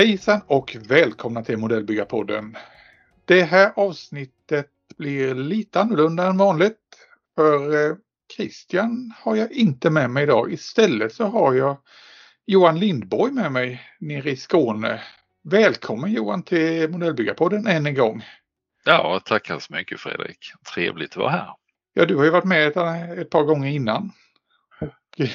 Hejsan och välkomna till Modellbyggarpodden. Det här avsnittet blir lite annorlunda än vanligt. För eh, Christian har jag inte med mig idag. Istället så har jag Johan Lindborg med mig nere i Skåne. Välkommen Johan till Modellbyggarpodden än en gång. Ja, tackar så mycket Fredrik. Trevligt att vara här. Ja, du har ju varit med ett, ett par gånger innan. Och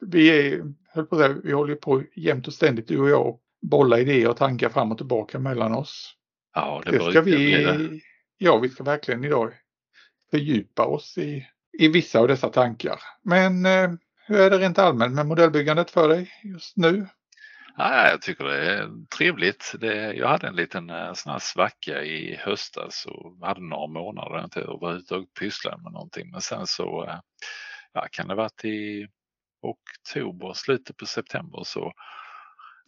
vi, är, höll på att vi håller på jämt och ständigt du och jag bolla idéer och tankar fram och tillbaka mellan oss. Ja, det, det ska vi. Ja, vi ska verkligen idag fördjupa oss i, i vissa av dessa tankar. Men eh, hur är det rent allmänt med modellbyggandet för dig just nu? Ja, jag tycker det är trevligt. Det, jag hade en liten eh, sån här svacka i höstas och hade några månader där jag inte överhuvudtaget pysslade med någonting. Men sen så eh, ja, kan det varit i oktober, slutet på september så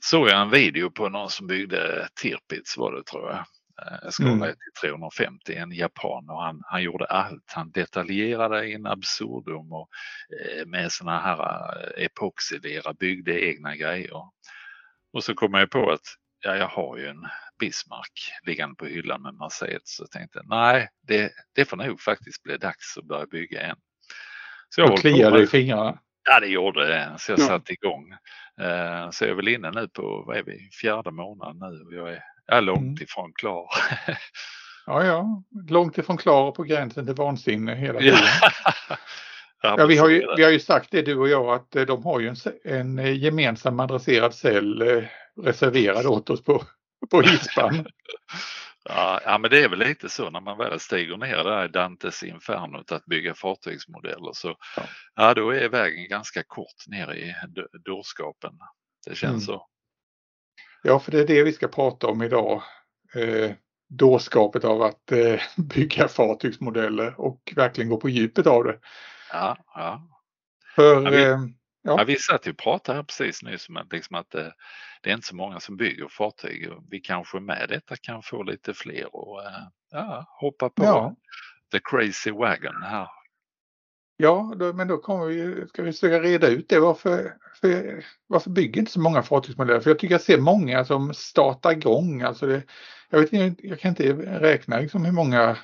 såg jag en video på någon som byggde Tirpitz var det tror jag. Eh, skala mm. till 350, en japan och han, han gjorde allt. Han detaljerade in absurdum och eh, med såna här epoxilera byggde egna grejer. Och så kom jag på att ja, jag har ju en Bismarck liggande på hyllan med Mercedes så jag tänkte nej, det, det får nog faktiskt bli dags att börja bygga en. Så jag kliade i fingrarna? Ja, det gjorde det. Så jag ja. satte igång. Uh, så jag är väl inne nu på, vad är vi, fjärde månaden nu och jag är, jag är långt mm. ifrån klar. ja, ja, långt ifrån klar och på gränsen till vansinne hela tiden. ja, vi, har ju, vi har ju sagt det du och jag att eh, de har ju en, en eh, gemensam adresserad cell reserverad åt oss på, på hispan. Ja, ja, men det är väl lite så när man väl stiger ner där i Dantes infernot att bygga fartygsmodeller så ja. ja, då är vägen ganska kort ner i dårskapen. Det känns mm. så. Ja, för det är det vi ska prata om idag. Eh, dårskapet av att eh, bygga fartygsmodeller och verkligen gå på djupet av det. Ja, ja. För, ja, vi, eh, Ja. Ja, vi satt och pratade här precis nyss om att, liksom att det, eh, det, är inte så många som bygger fartyg. Vi kanske med detta kan få lite fler och eh, ja, hoppa på ja. the crazy wagon här. Ja, då, men då kommer vi, ska vi försöka reda ut det. Varför, för, varför bygger inte så många fartygsmodeller? För jag tycker jag ser många som startar igång. Alltså det, jag, vet, jag kan inte räkna liksom hur många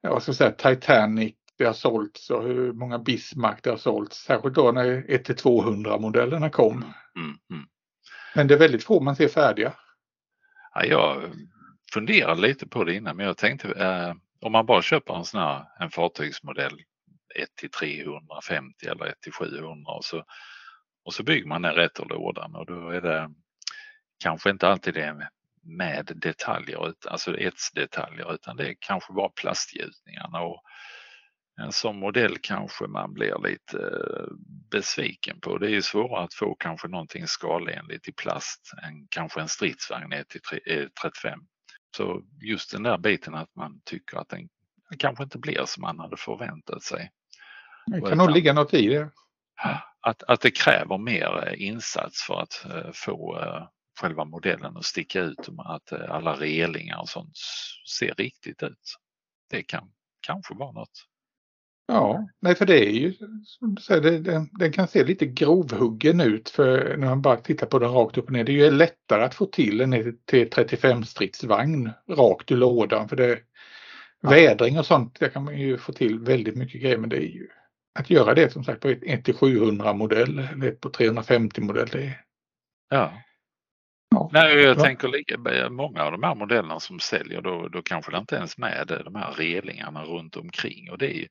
ja, vad ska jag säga, Titanic det har sålts och hur många Bismarck det har sålts. Särskilt då när 1-200 modellerna kom. Mm, mm. Men det är väldigt få man ser färdiga. Ja, jag funderade lite på det innan men jag tänkte eh, om man bara köper en sån här en fartygsmodell 1 till 350 eller 1 till 700 och så, och så bygger man den rätt ur lådan och då är det kanske inte alltid det med detaljer, alltså etsdetaljer utan det är kanske bara plastgjutningarna och en sån modell kanske man blir lite eh, besviken på. Det är ju svårare att få kanske någonting skalenligt i plast än kanske en stridsvagn ner till 35. Så just den där biten att man tycker att den kanske inte blir som man hade förväntat sig. Det kan nog ligga något i det. Att, att det kräver mer eh, insats för att eh, få själva modellen att sticka ut. Att alla relingar och sånt ser riktigt ut. Det kan kanske vara något. Ja, nej för det är ju som du säger, den, den kan se lite grovhuggen ut för när man bara tittar på den rakt upp och ner. Det är ju lättare att få till en till 35 stridsvagn rakt ur lådan för det ja. vädring och sånt, där kan man ju få till väldigt mycket grejer men det är ju att göra det som sagt på 1 till 700 modell eller på 350 modell. Det Ja. Ja. Nej, jag ja. tänker många av de här modellerna som säljer då, då kanske det inte ens med de här relingarna runt omkring och det är ju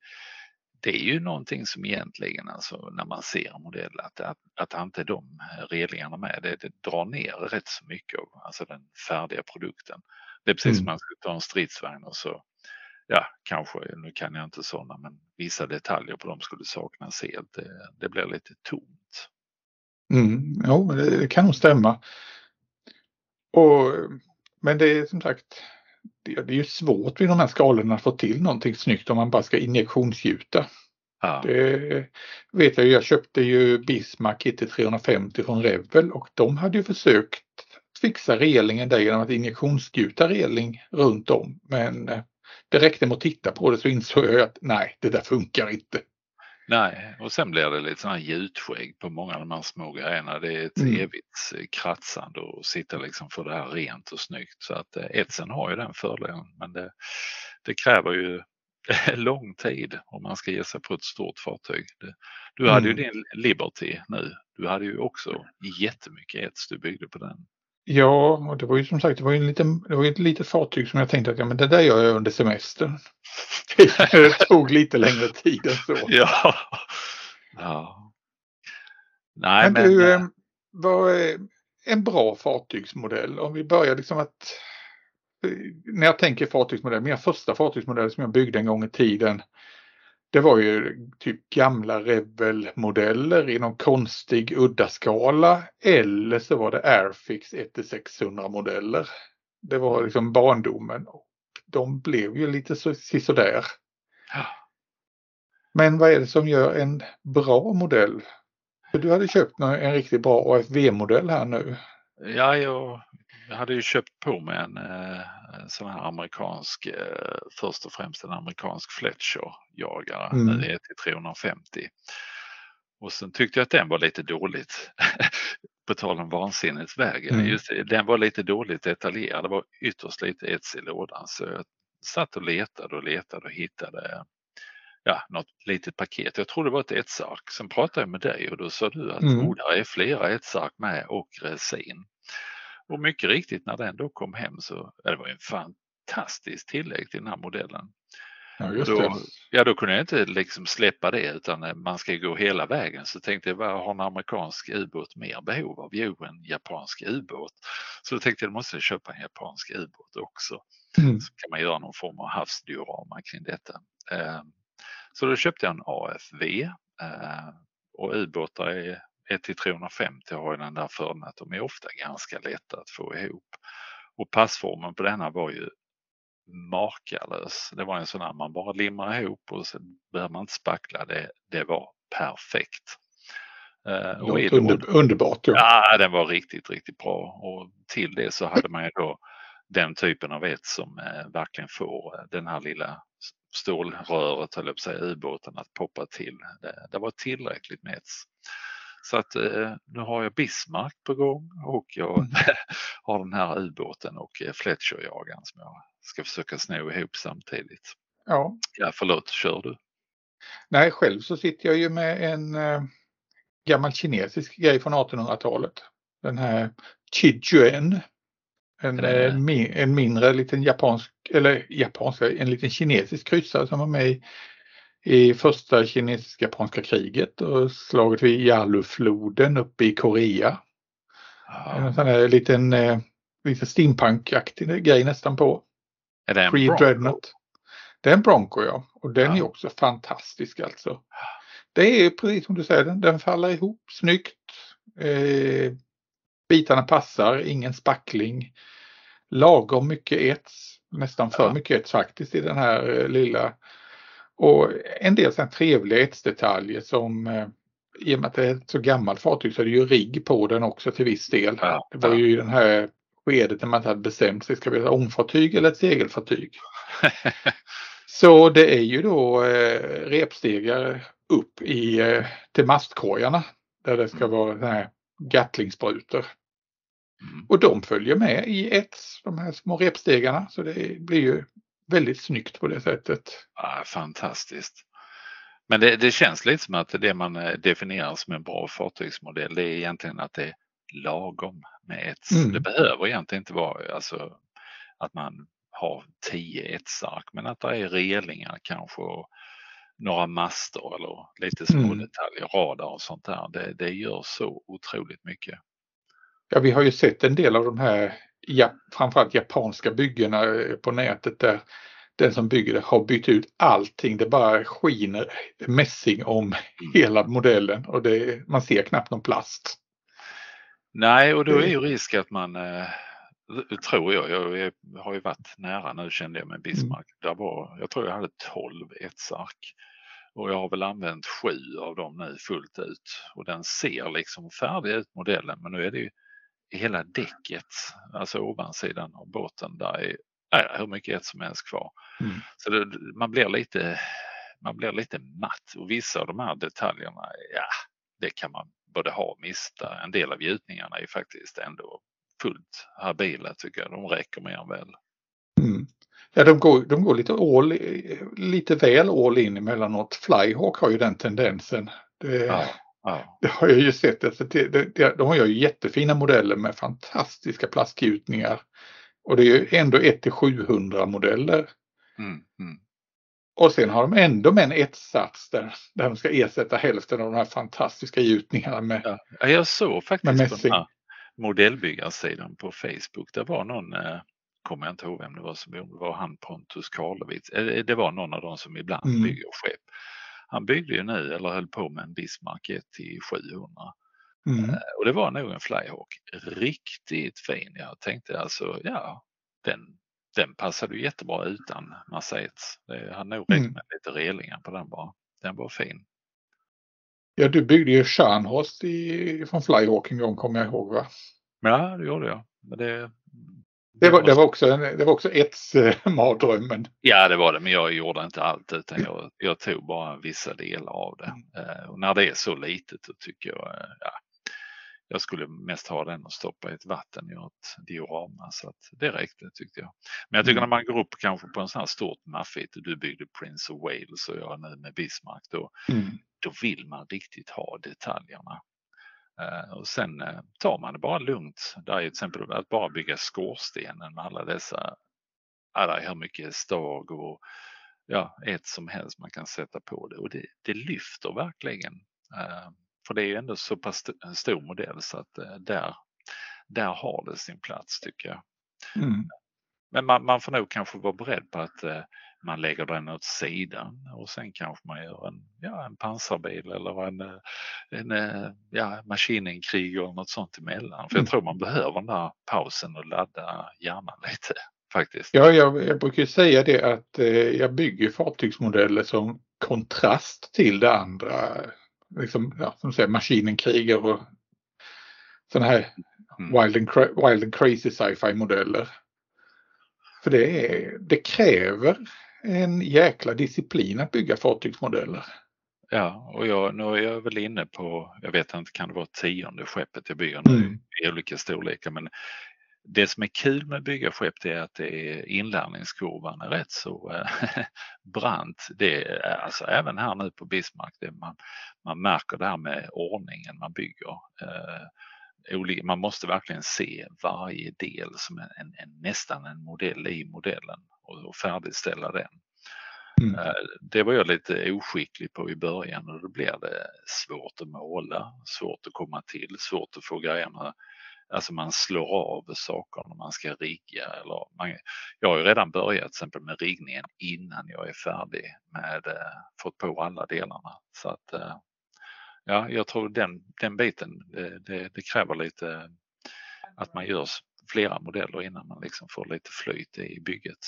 det är ju någonting som egentligen, alltså när man ser en modell, att, att, att inte de relingarna med, det, det drar ner rätt så mycket av alltså den färdiga produkten. Det är precis mm. som man skulle ta en stridsvagn och så, ja, kanske, nu kan jag inte sådana, men vissa detaljer på dem skulle saknas helt. Det, det blir lite tomt. Mm, det, det kan nog stämma. Och, men det är som sagt, det, det är ju svårt vid de här skalorna att få till någonting snyggt om man bara ska injektionsgjuta. Ja. Det vet jag ju, jag köpte ju Bismarck IT 350 från Revel och de hade ju försökt fixa relingen där genom att injektionsgjuta reling runt om. Men eh, det räckte med att titta på det så insåg jag att nej, det där funkar inte. Nej, och sen blir det lite sådana gjutskägg på många av de här små grejerna. Det är ett mm. evigt eh, kratsande och sitta liksom för det här rent och snyggt. Så att etsen har ju den fördelen. Men det, det kräver ju lång tid om man ska ge sig på ett stort fartyg. Du hade mm. ju din Liberty nu. Du hade ju också jättemycket ets du byggde på den. Ja, och det var ju som sagt det var ju en liten, det var ett litet fartyg som jag tänkte att ja, men det där gör jag under semestern. det tog lite längre tid än så. Ja. ja. Nej, men, du, eh, vad är en bra fartygsmodell? Om vi börjar liksom att när jag tänker fartygsmodell, mina första fartygsmodeller som jag byggde en gång i tiden. Det var ju typ gamla Rebel-modeller i någon konstig udda skala eller så var det Airfix 1-600 modeller. Det var liksom barndomen och de blev ju lite så, sådär. Men vad är det som gör en bra modell? Du hade köpt en riktigt bra AFV-modell här nu. Ja, jag jag hade ju köpt på mig en eh, sån här amerikansk, eh, först och främst en amerikansk Fletcher-jagare, mm. nu är till 350. Och sen tyckte jag att den var lite dåligt, på tal om vansinnigt väg. Mm. Just den var lite dåligt detaljerad, det var ytterst lite ets i lådan. Så jag satt och letade och letade och hittade ja, något litet paket. Jag tror det var ett etsark. Sen pratade jag med dig och då sa du att mm. oh, där är flera etsark med och resin. Och mycket riktigt när den då kom hem så det var en fantastisk tillägg till den här modellen. Ja, just då, ja, då kunde jag inte liksom släppa det utan eh, man ska gå hela vägen. Så tänkte jag, vad har en amerikansk ubåt mer behov av? Jo, en japansk ubåt. Så då tänkte jag, då måste jag köpa en japansk ubåt också. Mm. Så kan man göra någon form av havsdiorama kring detta. Eh, så då köpte jag en AFV eh, och ubåtar är 1 till 350 har ju den där fördelen att de är ofta ganska lätta att få ihop. Och passformen på denna var ju makalös. Det var en sån här man bara limmar ihop och så behöver man inte spackla. Det, det var perfekt. Uh, och under, underbart. Ja. ja, den var riktigt, riktigt bra och till det så hade man ju då den typen av ett som eh, verkligen får den här lilla stålröret, eller på säga, ubåten att poppa till. Det, det var tillräckligt med ets. Så att eh, nu har jag Bismarck på gång och jag mm. har den här ubåten och eh, Fletcherjagaren som jag ska försöka sno ihop samtidigt. Ja. Ja, förlåt, kör du? Nej, själv så sitter jag ju med en eh, gammal kinesisk grej från 1800-talet. Den här Chijuen. En, eh, en mindre liten japansk, eller japansk, en liten kinesisk kryssare som var med i i första kinesisk-japanska kriget och slaget vid Yalufloden uppe i Korea. Ja. En sån här liten, eh, lite steampunk-aktig grej nästan på. Är det en Free Bronco? Dreadnought. Det är en Bronco ja. Och den ja. är också fantastisk alltså. Det är precis som du säger, den, den faller ihop snyggt. Eh, bitarna passar, ingen spackling. Lagom mycket ets, nästan för ja. mycket ets faktiskt i den här eh, lilla och en del sådana trevliga etsdetaljer som eh, i och med att det är ett så gammalt fartyg så är det ju rigg på den också till viss del. Ja, det var ju i den här skedet när man inte hade bestämt sig, ska vi ha ångfartyg eller ett segelfartyg? så det är ju då eh, repstegar upp i, eh, till mastkorgarna där det ska mm. vara den här Gatlingssprutor. Mm. Och de följer med i ett, de här små repstegarna så det blir ju väldigt snyggt på det sättet. Ja, fantastiskt. Men det, det, känns lite som att det man eh, definierar som en bra fartygsmodell det är egentligen att det är lagom med ett. Mm. Det behöver egentligen inte vara alltså, att man har tio etsark men att det är relingar kanske och några master eller lite små mm. detaljer, radar och sånt där. Det, det gör så otroligt mycket. Ja, vi har ju sett en del av de här ja, framförallt japanska byggena eh, på nätet där den som bygger det har bytt ut allting. Det bara skiner mässing om mm. hela modellen och det, man ser knappt någon plast. Nej, och då är ju risk att man eh, tror jag, jag har ju varit nära nu kände jag med Bismarck. Mm. Där var, jag tror jag hade 12 etsark och jag har väl använt sju av dem nu fullt ut och den ser liksom färdig ut modellen men nu är det ju hela däcket, alltså ovansidan av båten, där är, är hur mycket ett som helst kvar. Mm. Så det, man blir lite man blir lite matt och vissa av de här detaljerna, ja, det kan man både ha och mista. En del av gjutningarna är faktiskt ändå fullt habila tycker jag. De räcker mer än väl. Mm. Ja, de går, de går lite, all, lite väl all in emellanåt. Flyhawk har ju den tendensen. Det, ja, ja. det har jag ju sett. Alltså det, det, de har ju jättefina modeller med fantastiska plastgjutningar. Och det är ju ändå 1 till 700 modeller. Mm, mm. Och sen har de ändå med en etsats där, där de ska ersätta hälften av de här fantastiska gjutningarna med Ja, jag såg faktiskt på den här modellbyggarsidan på Facebook. Det var någon, eh, kommer jag inte ihåg vem det var som det var han Pontus Karlowitz. Eh, det var någon av dem som ibland mm. bygger skepp. Han byggde ju nu, eller höll på med en Bismarck 1 till 700. Mm. Eh, och det var nog en Flyhawk. Riktigt fin. Jag tänkte alltså, ja, den den passade ju jättebra utan ets. Det hade nog räckt mm. med lite relingar på den bara. Den var fin. Ja, du byggde ju Scharnhorst i, från Flyhawk en gång kommer jag ihåg va? Ja, det gjorde jag. Men det, det, var, det var också, en, det var också ets eh, mardrömmen. Ja, det var det, men jag gjorde inte allt utan jag, jag tog bara vissa delar av det. Mm. Eh, och när det är så litet så tycker jag, eh, ja, jag skulle mest ha den och stoppa i ett vatten och göra ett diorama så att det räckte tyckte jag. Men jag tycker mm. när man går upp kanske på en sån här stort maffigt, du byggde Prince of Wales och jag nu med Bismarck, då, mm. då vill man riktigt ha detaljerna. Uh, och sen uh, tar man det bara lugnt. Där är till exempel att bara bygga skorstenen med alla dessa, alla hur mycket stag och ja, ett som helst man kan sätta på det och det, det lyfter verkligen. Uh, för det är ju ändå så pass en stor modell så att eh, där, där har det sin plats tycker jag. Mm. Men man, man, får nog kanske vara beredd på att eh, man lägger den åt sidan och sen kanske man gör en, ja, en pansarbil eller en, eh, en, en ja, maskinenkrig eller något sånt emellan. För jag mm. tror man behöver den där pausen och ladda hjärnan lite faktiskt. Ja, jag, jag brukar säga det att eh, jag bygger fartygsmodeller som kontrast till det andra liksom, ja, som säger, maskinenkriger och sådana här mm. wild, and wild and crazy sci-fi modeller. För det, är, det kräver en jäkla disciplin att bygga fartygsmodeller. Ja, och jag, nu är jag väl inne på, jag vet inte, kan det vara tionde skeppet jag bygger nu mm. i olika storlekar, men det som är kul med att bygga skepp är att det är inlärningskurvan är rätt så eh, brant. Det är alltså även här nu på Bismarck, det man, man märker det här med ordningen man bygger. Eh, man måste verkligen se varje del som en, en, en nästan en modell i modellen och, färdigställa den. Mm. Eh, det var jag lite oskicklig på i början och då blev det svårt att måla, svårt att komma till, svårt att få grejerna Alltså man slår av saker när man ska rigga. Eller man, jag har ju redan börjat till exempel med riggningen innan jag är färdig med eh, fått på alla delarna. Så att eh, ja, jag tror den, den biten det, det, det, kräver lite att man gör flera modeller innan man liksom får lite flyt i bygget.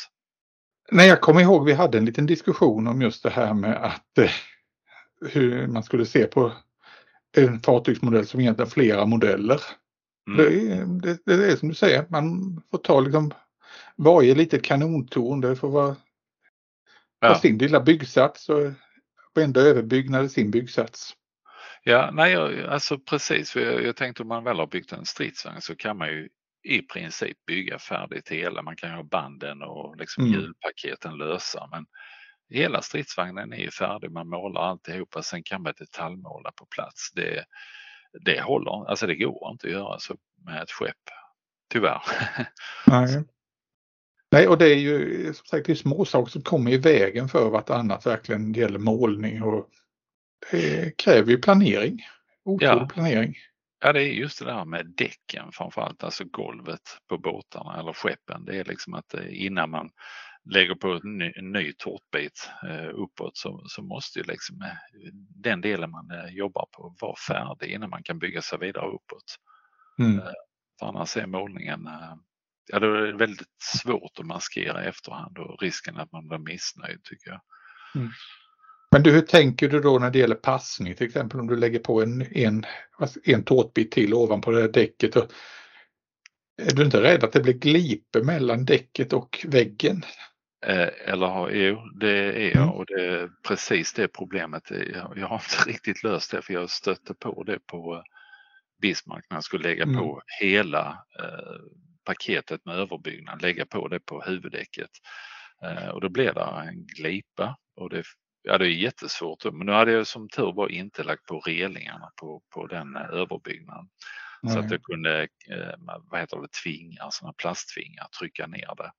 Nej, jag kommer ihåg vi hade en liten diskussion om just det här med att eh, hur man skulle se på en fartygsmodell som egentligen flera modeller. Mm. Det, det, det, är som du säger, man får ta liksom varje litet kanontorn, det får vara ja. sin lilla byggsats och varenda överbyggnad är sin byggsats. Ja, nej, alltså precis. Jag, jag tänkte om man väl har byggt en stridsvagn så kan man ju i princip bygga färdigt hela. Man kan ha banden och liksom mm. hjulpaketen lösa. Men hela stridsvagnen är ju färdig. Man målar alltihopa. Sen kan man detaljmåla på plats. Det, det håller alltså det går inte att göra så med ett skepp. Tyvärr. Nej. Nej, och det är ju som sagt det är små saker som kommer i vägen för vartannat verkligen gäller målning och det kräver ju planering. Otrolig ja. planering. Ja, det är just det där med däcken framförallt, alltså golvet på båtarna eller skeppen. Det är liksom att eh, innan man lägger på en ny, en ny tårtbit eh, uppåt så, så måste ju liksom eh, den delen man jobbar på vara färdig innan man kan bygga sig vidare uppåt. Mm. För annars är målningen, ja det är väldigt svårt att maskera i efterhand och risken att man blir missnöjd tycker jag. Mm. Men du, hur tänker du då när det gäller passning till exempel om du lägger på en, en, en tårtbit till ovanpå det där däcket och Är du inte rädd att det blir gliper mellan däcket och väggen? Eh, eller jo, det är jag mm. och det är precis det problemet. Jag, jag har inte riktigt löst det för jag stötte på det på Bismarck när jag skulle lägga mm. på hela eh, paketet med överbyggnad, lägga på det på huvuddäcket. Eh, och då blev det en glipa och det, ja, det är jättesvårt. Men nu hade jag som tur var inte lagt på relingarna på, på den eh, överbyggnaden. Så att jag kunde, eh, vad heter det, tvingar, sådana plastvingar, trycka ner det.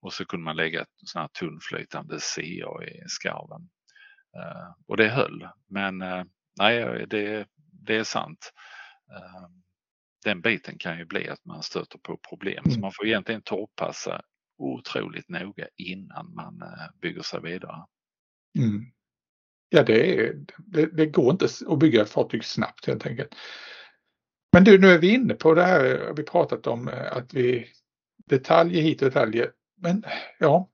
Och så kunde man lägga sån här tunnflytande CA i skarven. Uh, och det höll. Men nej, det, det är sant. Den biten kan ju bli att man stöter på problem. Mm. Så man får egentligen torrpassa otroligt noga innan man bygger sig vidare. Mm. Ja, det, är, det, det, går inte att bygga ett fartyg snabbt helt enkelt. Men du, nu är vi inne på det här vi pratat om att vi detaljer hit och detaljer men ja,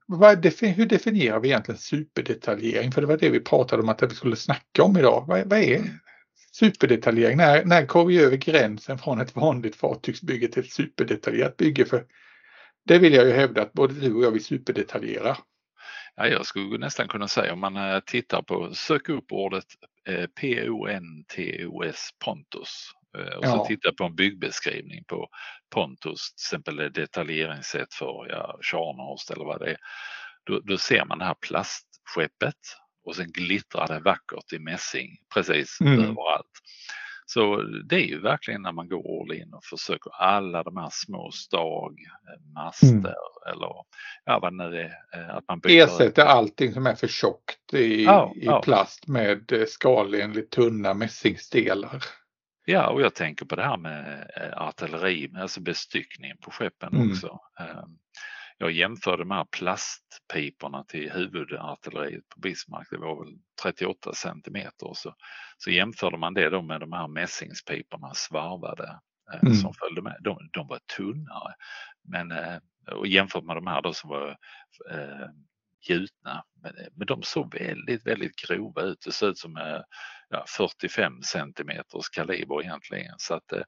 hur definierar vi egentligen superdetaljering? För det var det vi pratade om att vi skulle snacka om idag. Vad, vad är superdetaljering? När, när går vi över gränsen från ett vanligt fartygsbygge till ett superdetaljerat bygge? För det vill jag ju hävda att både du och jag vill superdetaljera. Ja, jag skulle nästan kunna säga om man eh, tittar på, sök upp ordet eh, P-O-N-T-O-S, Pontus. Eh, och ja. så tittar på en byggbeskrivning på Pontus, till exempel detaljeringssätt för ja, Tjärnhorst eller vad det är. Då, då, ser man det här plastskeppet och sen glittrar det vackert i mässing precis mm. överallt. Så det är ju verkligen när man går all in och försöker alla de här små stag, eh, master mm. eller ja, vad det nu är. Eh, att man Ersätter allting som är för tjockt i, ja, i ja. plast med skalenligt tunna mässingsdelar. Ja, och jag tänker på det här med eh, artilleri, alltså bestyckningen på skeppen mm. också. Jag jämförde de här plastpiporna till huvudartilleriet på Bismarck, det var väl 38 centimeter. Så, så jämförde man det då med de här mässingspiporna svarvade eh, mm. som följde med. De, de var tunnare. Men, eh, och jämfört med de här då som var eh, gjutna. Men, men de såg väldigt, väldigt grova ut. Det såg ut som ja, 45 centimeters kaliber egentligen. Så att eh,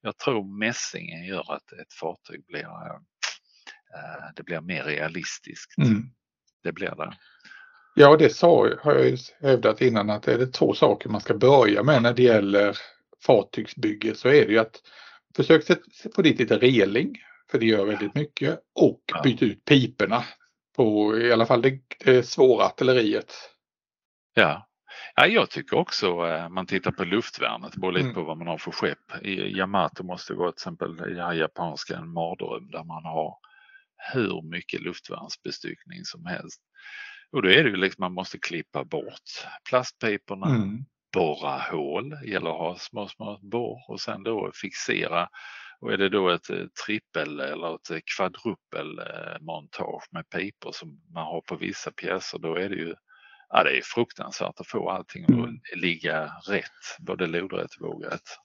jag tror mässingen gör att ett fartyg blir, eh, eh, det blir mer realistiskt. Mm. Det blir det. Ja, det sa, har jag ju hävdat innan att är det två saker man ska börja med när det gäller fartygsbygge så är det ju att försök på dit lite reling, för det gör väldigt mycket, och byta ut piporna på i alla fall det, det svåra artilleriet. Ja, Ja, jag tycker också eh, man tittar på luftvärnet, det beror lite mm. på vad man har för skepp. I Yamato måste det vara till exempel i japanska en mardröm där man har hur mycket luftvärnsbestyckning som helst. Och då är det ju liksom man måste klippa bort plastpiporna, mm. borra hål, gäller att ha små, små borr och sen då fixera. Och är det då ett eh, trippel eller ett kvadruppelmontage med pipor som man har på vissa pjäser, då är det ju ja, det är fruktansvärt att få allting att mm. ligga rätt, både lodrätt och vågrätt.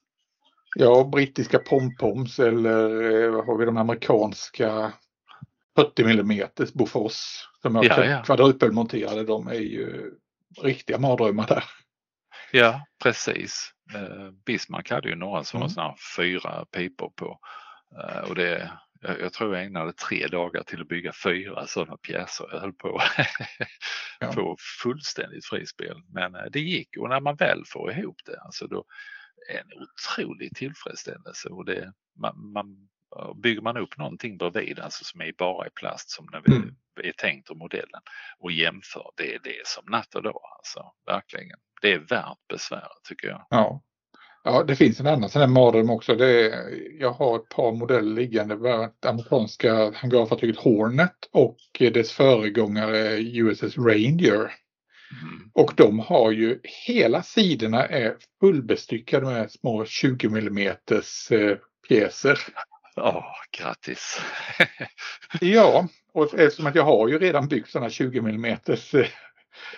Ja, brittiska pompoms eller eh, vad har vi de amerikanska 40 mm Bofors som är ja, ja. kvadrupelmonterade. De är ju riktiga mardrömmar där. Ja, precis. Eh, Bismarck hade ju några sådana mm. fyra pipor på. Eh, och det, jag, jag, tror jag ägnade tre dagar till att bygga fyra sådana pjäser. Jag höll på att få fullständigt frispel. Men eh, det gick och när man väl får ihop det, alltså då är en otrolig tillfredsställelse. Och det, man, man, bygger man upp någonting bredvid, alltså som är bara i plast som när vi mm. är tänkt och modellen och jämför, det är det som natt och dag alltså, verkligen. Det är värt besväret tycker jag. Ja, Ja, det finns en annan sån här mardröm också. Det är, jag har ett par modeller liggande. Det amerikanska hangarfartyget Hornet och dess föregångare USS Ranger. Mm. Och de har ju hela sidorna är fullbestyckade med små 20 mm pjäser. Ja, oh, grattis! ja, och eftersom att jag har ju redan byggt sådana 20 mm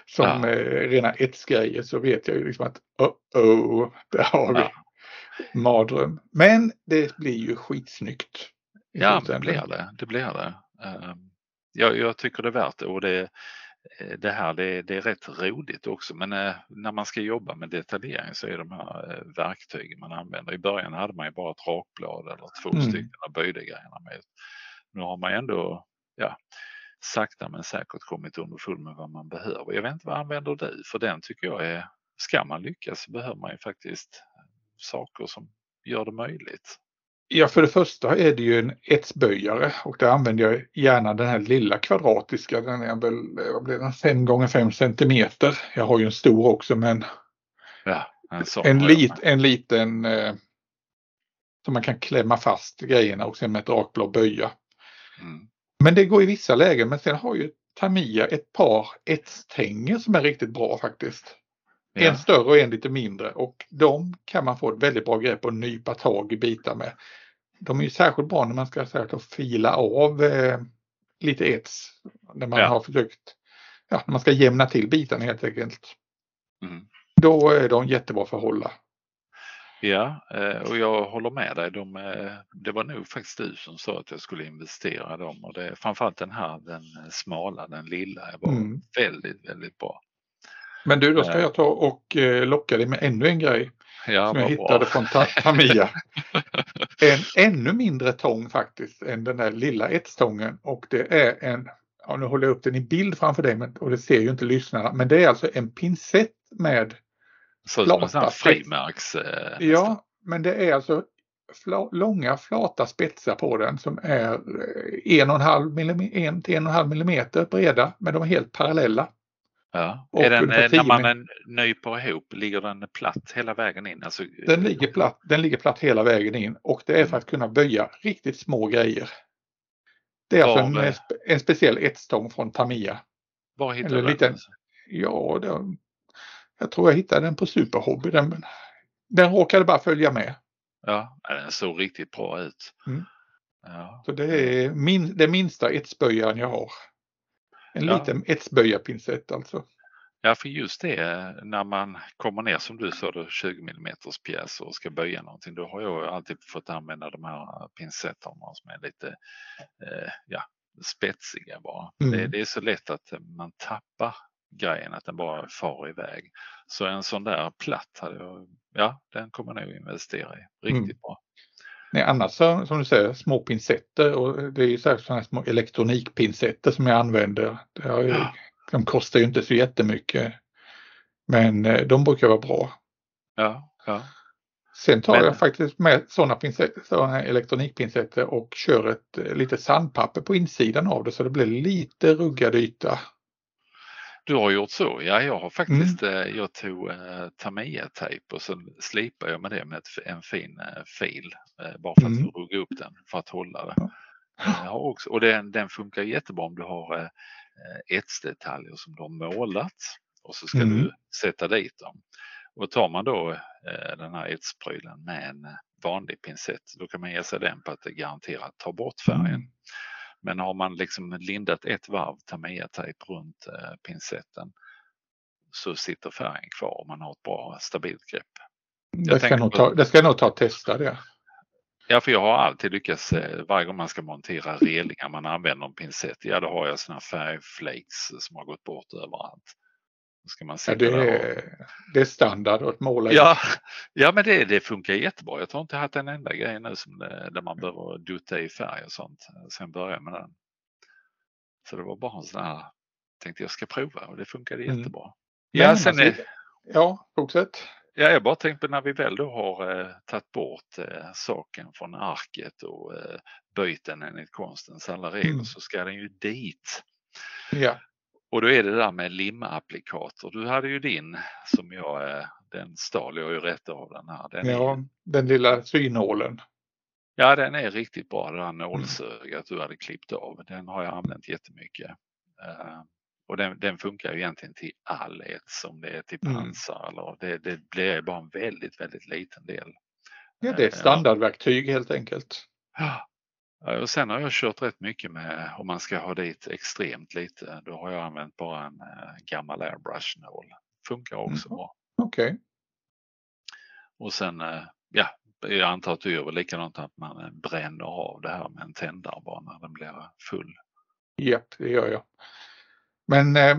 som ja. eh, rena etsgrejer så vet jag ju liksom att oh, oh där har vi ja. mardröm. Men det blir ju skitsnyggt. Ja, det blir det. Det blir det. Uh, jag, jag tycker det är värt det och det det här det, det, är rätt roligt också men eh, när man ska jobba med detaljering så är de här eh, verktygen man använder. I början hade man ju bara ett rakblad eller två mm. stycken och böjde grejerna med. Nu har man ändå ja, sakta men säkert kommit underfull med vad man behöver. Jag vet inte vad använder du? För den tycker jag är, ska man lyckas så behöver man ju faktiskt saker som gör det möjligt. Ja, för det första är det ju en etsböjare och där använder jag gärna den här lilla kvadratiska. Den är väl, vad blir den, 5 gånger 5 centimeter. Jag har ju en stor också men ja, en, en, lit, en liten eh, som man kan klämma fast grejerna och sen med ett rakblad böja. Mm. Men det går i vissa lägen men sen har ju Tamiya ett par etstänger som är riktigt bra faktiskt. Ja. En större och en lite mindre och de kan man få ett väldigt bra grepp och nypa tag i bitar med. De är ju särskilt bra när man ska säga, fila av eh, lite ets. När man ja. har försökt, ja, när man ska jämna till bitarna helt enkelt. Mm. Då är de jättebra för att hålla. Ja, eh, och jag håller med dig. De, eh, det var nog faktiskt du som sa att jag skulle investera dem och det, framförallt den här, den smala, den lilla, var mm. väldigt, väldigt bra. Men du, då ska jag ta och eh, locka dig med ännu en grej. Ja, som jag hittade bra. från Tamiya. en ännu mindre tång faktiskt än den där lilla etstången och det är en, ja, nu håller jag upp den i bild framför dig men, och det ser ju inte lyssnarna, men det är alltså en pincett med så flata som en frimärks. Eh, ja, men det är alltså fla, långa flata spetsar på den som är eh, en och en halv millimeter, en till en och en halv millimeter breda men de är helt parallella. Ja. är den, eh, när man nyper ihop, ligger den platt hela vägen in? Alltså, den, ligger platt, den ligger platt hela vägen in och det är för att kunna böja riktigt små grejer. Det är alltså en, en speciell etstång från Tamiya. Var hittade du den? Ja, det, jag tror jag hittade den på Superhobby. Den, den råkade bara följa med. Ja, den såg riktigt bra ut. Mm. Ja. Så det är min, det minsta etsböjaren jag har. En ja. liten etsböjarpincett alltså. Ja, för just det när man kommer ner som du sa då 20 mm pjäser och ska böja någonting. Då har jag alltid fått använda de här pincetterna som är lite eh, ja, spetsiga bara. Mm. Det, det, är så lätt att man tappar grejen, att den bara far iväg. Så en sån där platt hade jag, ja, den kommer jag nog investera i riktigt mm. bra. Nej, annars som du säger, små pincetter och det är ju sådana små elektronikpincetter som jag använder. Ju, ja. De kostar ju inte så jättemycket. Men eh, de brukar vara bra. Ja, ja. Sen tar men... jag faktiskt med sådana, sådana elektronikpincetter och kör ett eh, lite sandpapper på insidan av det så det blir lite ruggad yta. Du har gjort så? Ja, jag har faktiskt, mm. Eh, jag tog eh, Tamiya-tejp och så slipade jag med det med ett, en fin eh, fil eh, bara för att mm. rugga upp den för att hålla det. Ja. också, och den, den funkar jättebra om du har eh, eh etsdetaljer som du har målat och så ska mm. du sätta dit dem. Och tar man då eh, den här etsprylen med en vanlig pincett då kan man ge sig den på att det garanterat tar bort färgen. Men har man liksom lindat ett varv Tamiya-tejp runt eh, pincetten så sitter färgen kvar om man har ett bra stabilt grepp. Det ska, nog ta, det ska nog ta att testa det. Ja, för jag har alltid lyckats eh, varje gång man ska montera relingar man använder en pincett. Ja, då har jag sådana färgflakes som har gått bort överallt. Ska man ja, det, är, det är standard att måla ja, ja, men det, det funkar jättebra. Jag tror inte haft en enda grej nu som det, där man behöver dutta i färg och sånt sen började med den. Så det var bara en sån här, tänkte jag ska prova och det funkade mm. jättebra. Ja, men, sen är, ja, fortsätt. Ja, jag bara tänkte när vi väl då har eh, tagit bort eh, saken från arket och eh, böjt den enligt konstens alla regler mm. så ska den ju dit. Ja. Och då är det där med limapplikator. Du hade ju din som jag, eh, den stal jag ju rätt av den här. Den ja, är, den lilla synålen. Ja, den är riktigt bra, det här nålsögat du hade klippt av. Den har jag använt jättemycket. Uh, och den, den, funkar ju egentligen till all ets, om det är till mm. pansar mm. eller det, det blir bara en väldigt, väldigt liten del. Ja, det är ett standardverktyg helt enkelt. Ja, och sen har jag kört rätt mycket med om man ska ha dit extremt lite. Då har jag använt bara en äh, gammal airbrush-nål. Funkar också mm. bra. Okej. Okay. Och sen, äh, ja, jag antar att du gör väl likadant att man äh, bränner av det här med en tändare bara när den blir full. Japp, det gör jag. Men eh,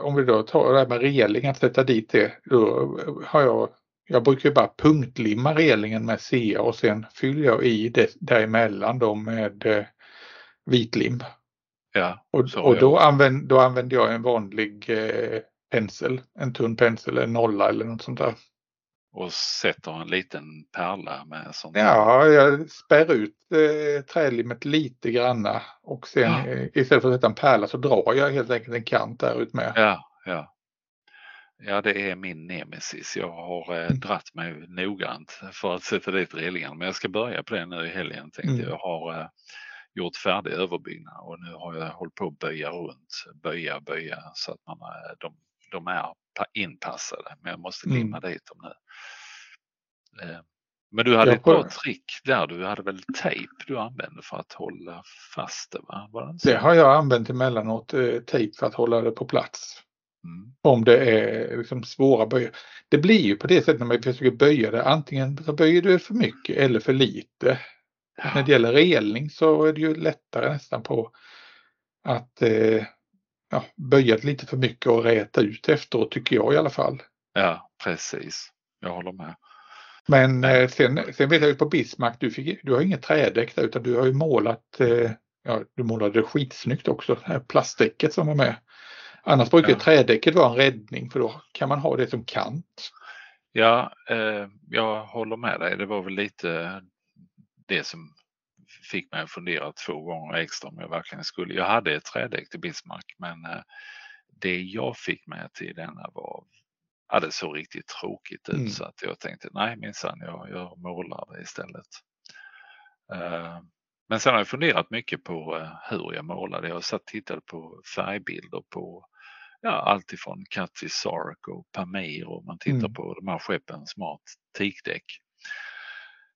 om vi då tar det här med reling, att sätta dit det, då har jag, jag brukar ju bara punktlimma relingen med CA och sen fyller jag i det däremellan då med eh, vitlim. Ja, och, och då, använd, då använder jag en vanlig eh, pensel, en tunn pensel, en nolla eller något sånt där. Och sätter en liten pärla med sånt? Ja, jag spär ut eh, trälimmet lite granna och sen ja. eh, istället för att sätta en pärla så drar jag helt enkelt en kant där ut med. Ja, ja. Ja, det är min nemesis. Jag har eh, mm. dratt mig noggrant för att sätta dit relingen. Men jag ska börja på det nu i helgen tänkte mm. jag. har eh, gjort färdig överbyggnad och nu har jag hållit på att böja runt, böja, böja så att man, eh, de, de är inpassade. Men jag måste limma mm. dit dem nu. Eh, men du hade ett bra trick där. Du hade väl tejp du använde för att hålla fast det? Va? Det, det har jag använt emellanåt, eh, tejp för att hålla det på plats. Mm. Om det är liksom svåra böjer. Det blir ju på det sättet när man försöker böja det. Antingen så böjer du för mycket eller för lite. Ja. När det gäller relning så är det ju lättare nästan på att eh, ja, böja lite för mycket och räta ut efteråt tycker jag i alla fall. Ja, precis. Jag håller med. Men eh, sen, sen vet jag ju på Bismarck, du, fick, du har inget trädäck där utan du har ju målat, eh, ja du målade skitsnyggt också, det här plastdäcket som var med. Annars brukar ja. trädäcket vara en räddning för då kan man ha det som kant. Ja, eh, jag håller med dig. Det var väl lite det som fick mig att fundera två gånger extra om jag verkligen skulle. Jag hade ett trädäck till Bismarck men eh, det jag fick med till denna var ja, det såg riktigt tråkigt ut mm. så att jag tänkte nej minsann jag, jag målar det istället. Uh, men sen har jag funderat mycket på uh, hur jag målade. Jag har satt tittade på färgbilder på ja, allt ifrån Cathy Sark och Pamir och man tittar mm. på de här skeppen smart teakdäck.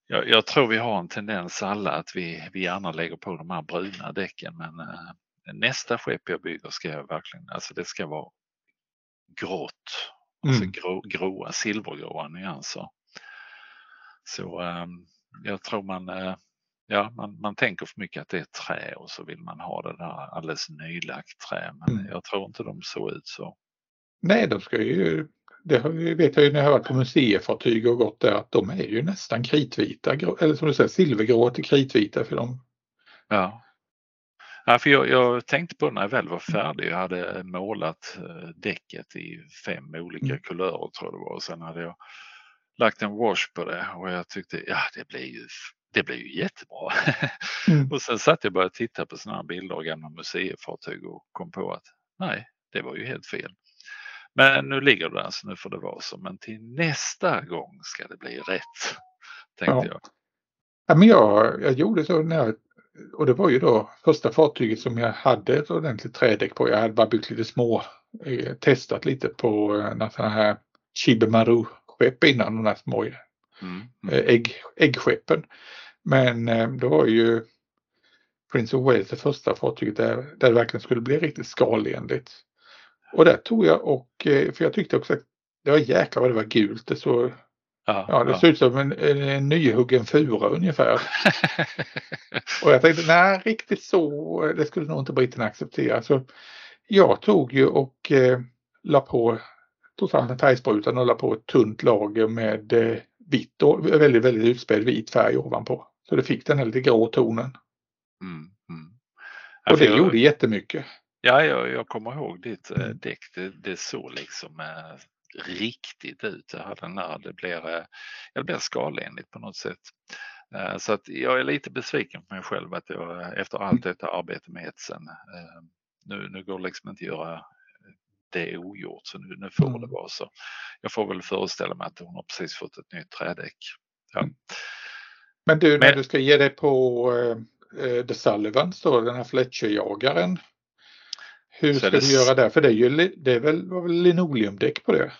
Jag, jag, tror vi har en tendens alla att vi, vi gärna lägger på de här bruna däcken men uh, nästa skepp jag bygger ska jag verkligen, alltså det ska vara grått Alltså mm. grå, gråa, silvergråa nyanser. Så um, jag tror man, uh, ja, man, man tänker för mycket att det är trä och så vill man ha det där alldeles nylagt trä. Men mm. jag tror inte de såg ut så. Nej, de ska ju, det vet jag ju när jag har varit på museifartyg och gått där att de är ju nästan kritvita, eller som du säger silvergrå till kritvita för dem. Ja, Ja, för jag, jag, tänkte på när jag väl var färdig. Jag hade målat eh, däcket i fem olika mm. kulörer tror jag det var. Och sen hade jag lagt en wash på det och jag tyckte ja det blir ju, det blir ju jättebra. Mm. och sen satt jag och började titta på sådana här bilder av gamla museifartyg och kom på att nej, det var ju helt fel. Men nu ligger det där så nu får det vara så. Men till nästa gång ska det bli rätt. Tänkte ja. jag. Ja, men jag, jag gjorde så när jag och det var ju då första fartyget som jag hade ett ordentligt trädäck på. Jag hade bara byggt lite små, eh, testat lite på eh, sådana här Chibemaru-skepp innan, de där små mm. Mm. Ägg, äggskeppen. Men eh, då var ju Prince of Wales det första fartyget där, där det verkligen skulle bli riktigt skalenligt. Och där tog jag och, för jag tyckte också att det var jäklar vad det var gult. Det såg Ja, ja det ja. ut som en, en nyhuggen fura ungefär. och jag tänkte, nej riktigt så, det skulle nog inte britterna acceptera. Så jag tog ju och eh, la på, tog fram en färgsprutan och la på ett tunt lager med eh, vitt och väldigt, väldigt utspädd vit färg ovanpå. Så det fick den här lite grå tonen. Mm, mm. och det jag, gjorde jättemycket. Ja, jag, jag kommer ihåg ditt eh, däck. Det, det såg liksom eh, riktigt ut. Jag hade när det blir, eh, det blir skalenligt på något sätt. Eh, så att jag är lite besviken på mig själv att jag efter allt detta arbete med etsen eh, nu, nu går det liksom inte att göra det ogjort så nu, nu får mm. det vara så. Jag får väl föreställa mig att hon har precis fått ett nytt trädäck. Ja. Mm. Men du, när Men, du ska ge dig på uh, The Sullivans då, den här Fletcher-jagaren. Hur ska det... du göra där? För det, är ju, det är väl, var väl linoleumdäck på det?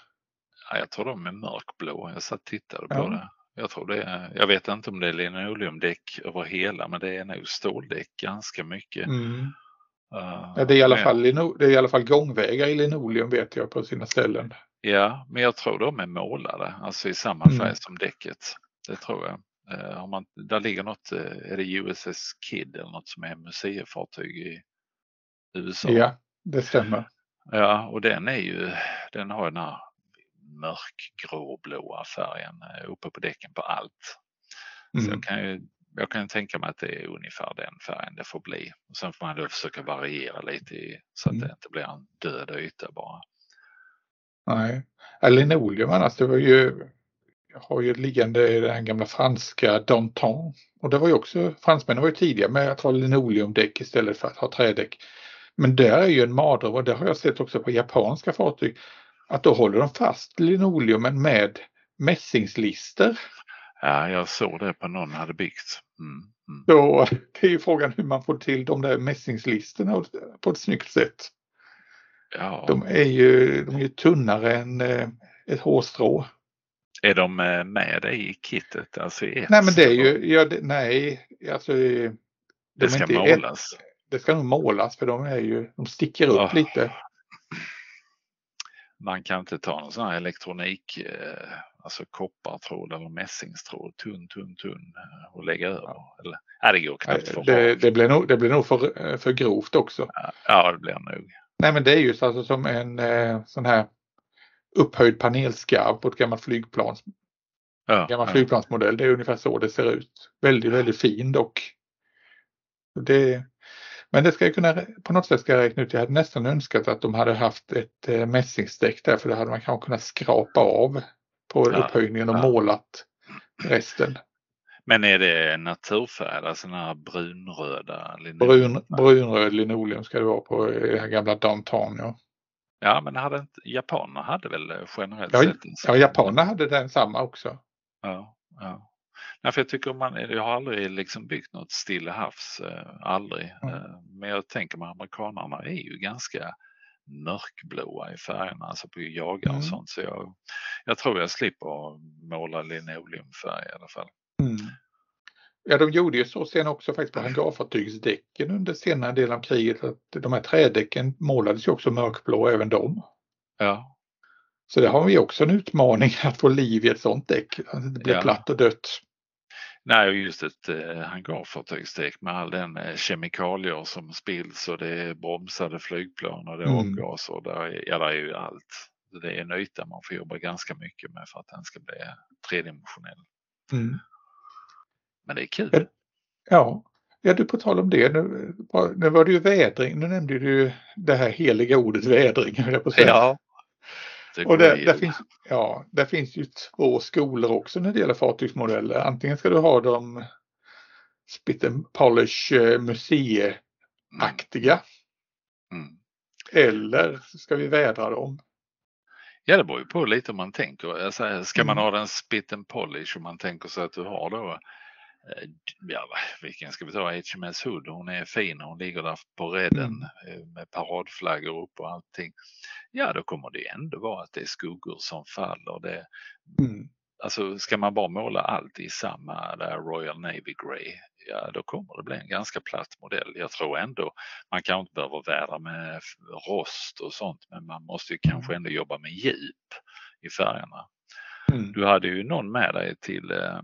Ja, jag tror de är mörkblå. Jag satt och tittade på ja. det. Jag tror det är, jag vet inte om det är linoleumdäck över hela, men det är nog ståldäck ganska mycket. Mm. Uh, det, är i alla men, fall, det är i alla fall gångvägar i linoleum vet jag på sina ställen. Ja, men jag tror de är målade, alltså i samma färg mm. som däcket. Det tror jag. Uh, man, där ligger något, uh, är det USS Kid eller något som är museifartyg i USA? Ja, det stämmer. Ja, och den är ju, den har den här mörkgråblåa färgen eh, uppe på däcken på allt. Mm. Så jag kan ju jag kan tänka mig att det är ungefär den färgen det får bli. Och sen får man då försöka variera lite i, så att mm. det inte blir en död yta bara. Nej, linoleum annars, det var ju, jag har ju liggande i den gamla franska Danton. Och det var ju också, fransmännen var ju tidiga med att ha linoleumdäck istället för att ha trädäck. Men där är ju en mardröm och det har jag sett också på japanska fartyg. Att då håller de fast linoleumen med mässingslister. Ja, jag såg det på någon hade byggt. Mm, mm. Så det är ju frågan hur man får till de där mässingslisterna på ett snyggt sätt. Ja. De är ju, de är ju tunnare än eh, ett hårstrå. Är de eh, med i kittet? Alltså i nej men det är ju, ja, det, nej, alltså. De det ska målas. Ett, det ska nog målas för de är ju, de sticker upp oh. lite. Man kan inte ta någon sån här elektronik, eh, alltså koppartråd eller mässingstråd, tunn, tunn, tunn eh, och lägga över. Eller, nej, det går knappt för det, det, blir nog, det blir nog för, för grovt också. Ja, det blir nog. Nej, men det är ju alltså som en eh, sån här upphöjd panelskarv på ett gammalt flygplan. Ja, gammal ja. flygplansmodell. Det är ungefär så det ser ut. Väldigt, väldigt fin dock. Det, men det ska jag kunna, på något sätt ska jag räkna ut, jag hade nästan önskat att de hade haft ett eh, mässingsdäck där för då hade man kanske kunnat skrapa av på ja, upphöjningen och ja. målat resten. Men är det naturfärg, alltså den här brunröda? Brun, brunröd linoleum ska det vara på det här gamla downtown ja. Ja men hade inte, japanerna hade väl generellt ja, sett? Ja, japanerna hade den samma också. Ja, ja. Nej, för jag tycker man, jag har aldrig liksom byggt något Stilla havs, eh, aldrig. Mm. Eh, men jag tänker mig amerikanarna är ju ganska mörkblåa i färgerna, alltså på jagare och mm. sånt. Så jag, jag tror jag slipper måla linoleumfärg i alla fall. Mm. Ja, de gjorde ju så sen också faktiskt på hangarfartygsdäcken under senare delen av kriget. Att de här trädäcken målades ju också mörkblå, även de. Ja. Så det har vi också en utmaning att få liv i ett sånt däck. Att det blir ja. platt och dött. Nej, just ett eh, hangarfartygsdäck med all den eh, kemikalier som spills och det är bromsade flygplan och det är mm. avgaser. Där, ja, där är ju allt. Det är en yta man får jobba ganska mycket med för att den ska bli tredimensionell. Mm. Men det är kul. Ja, ja du på tal om det, nu, nu var det ju vädring, nu nämnde du det här heliga ordet vädring. Ja. Och där, där, finns, ja, där finns ju två skolor också när det gäller fartygsmodeller. Antingen ska du ha dem spit and polish eh, museiaktiga. Mm. Mm. Eller ska vi vädra dem? Ja, det beror ju på lite om man tänker. Alltså, ska man mm. ha den spit and polish om man tänker sig att du har då ja, vilken ska vi ta? HMS Hood, hon är fin, hon ligger där på redden mm. Eh, med paradflaggor upp och allting. Ja, då kommer det ändå vara att det är skuggor som faller. Det, mm. Alltså ska man bara måla allt i samma där Royal Navy Grey, ja då kommer det bli en ganska platt modell. Jag tror ändå man kanske inte behöver vädra med rost och sånt, men man måste ju kanske ändå jobba med djup i färgerna. Mm. Du hade ju någon med dig till eh,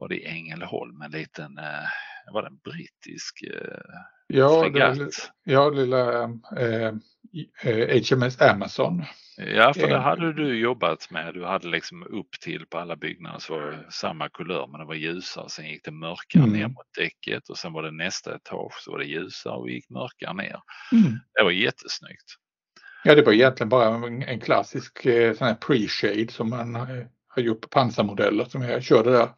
var det i Ängelholm, en liten, eh, var det en brittisk eh, ja, fregatt? Ja, lilla eh, HMS eh, Amazon. Ja, för det hade du jobbat med. Du hade liksom upp till på alla byggnader så var det samma kulör men det var ljusare. Sen gick det mörkare mm. ner mot däcket och sen var det nästa etage så var det ljusare och gick mörkare ner. Mm. Det var jättesnyggt. Ja, det var egentligen bara en klassisk sån här pre-shade som man har gjort på pansarmodeller som jag körde där.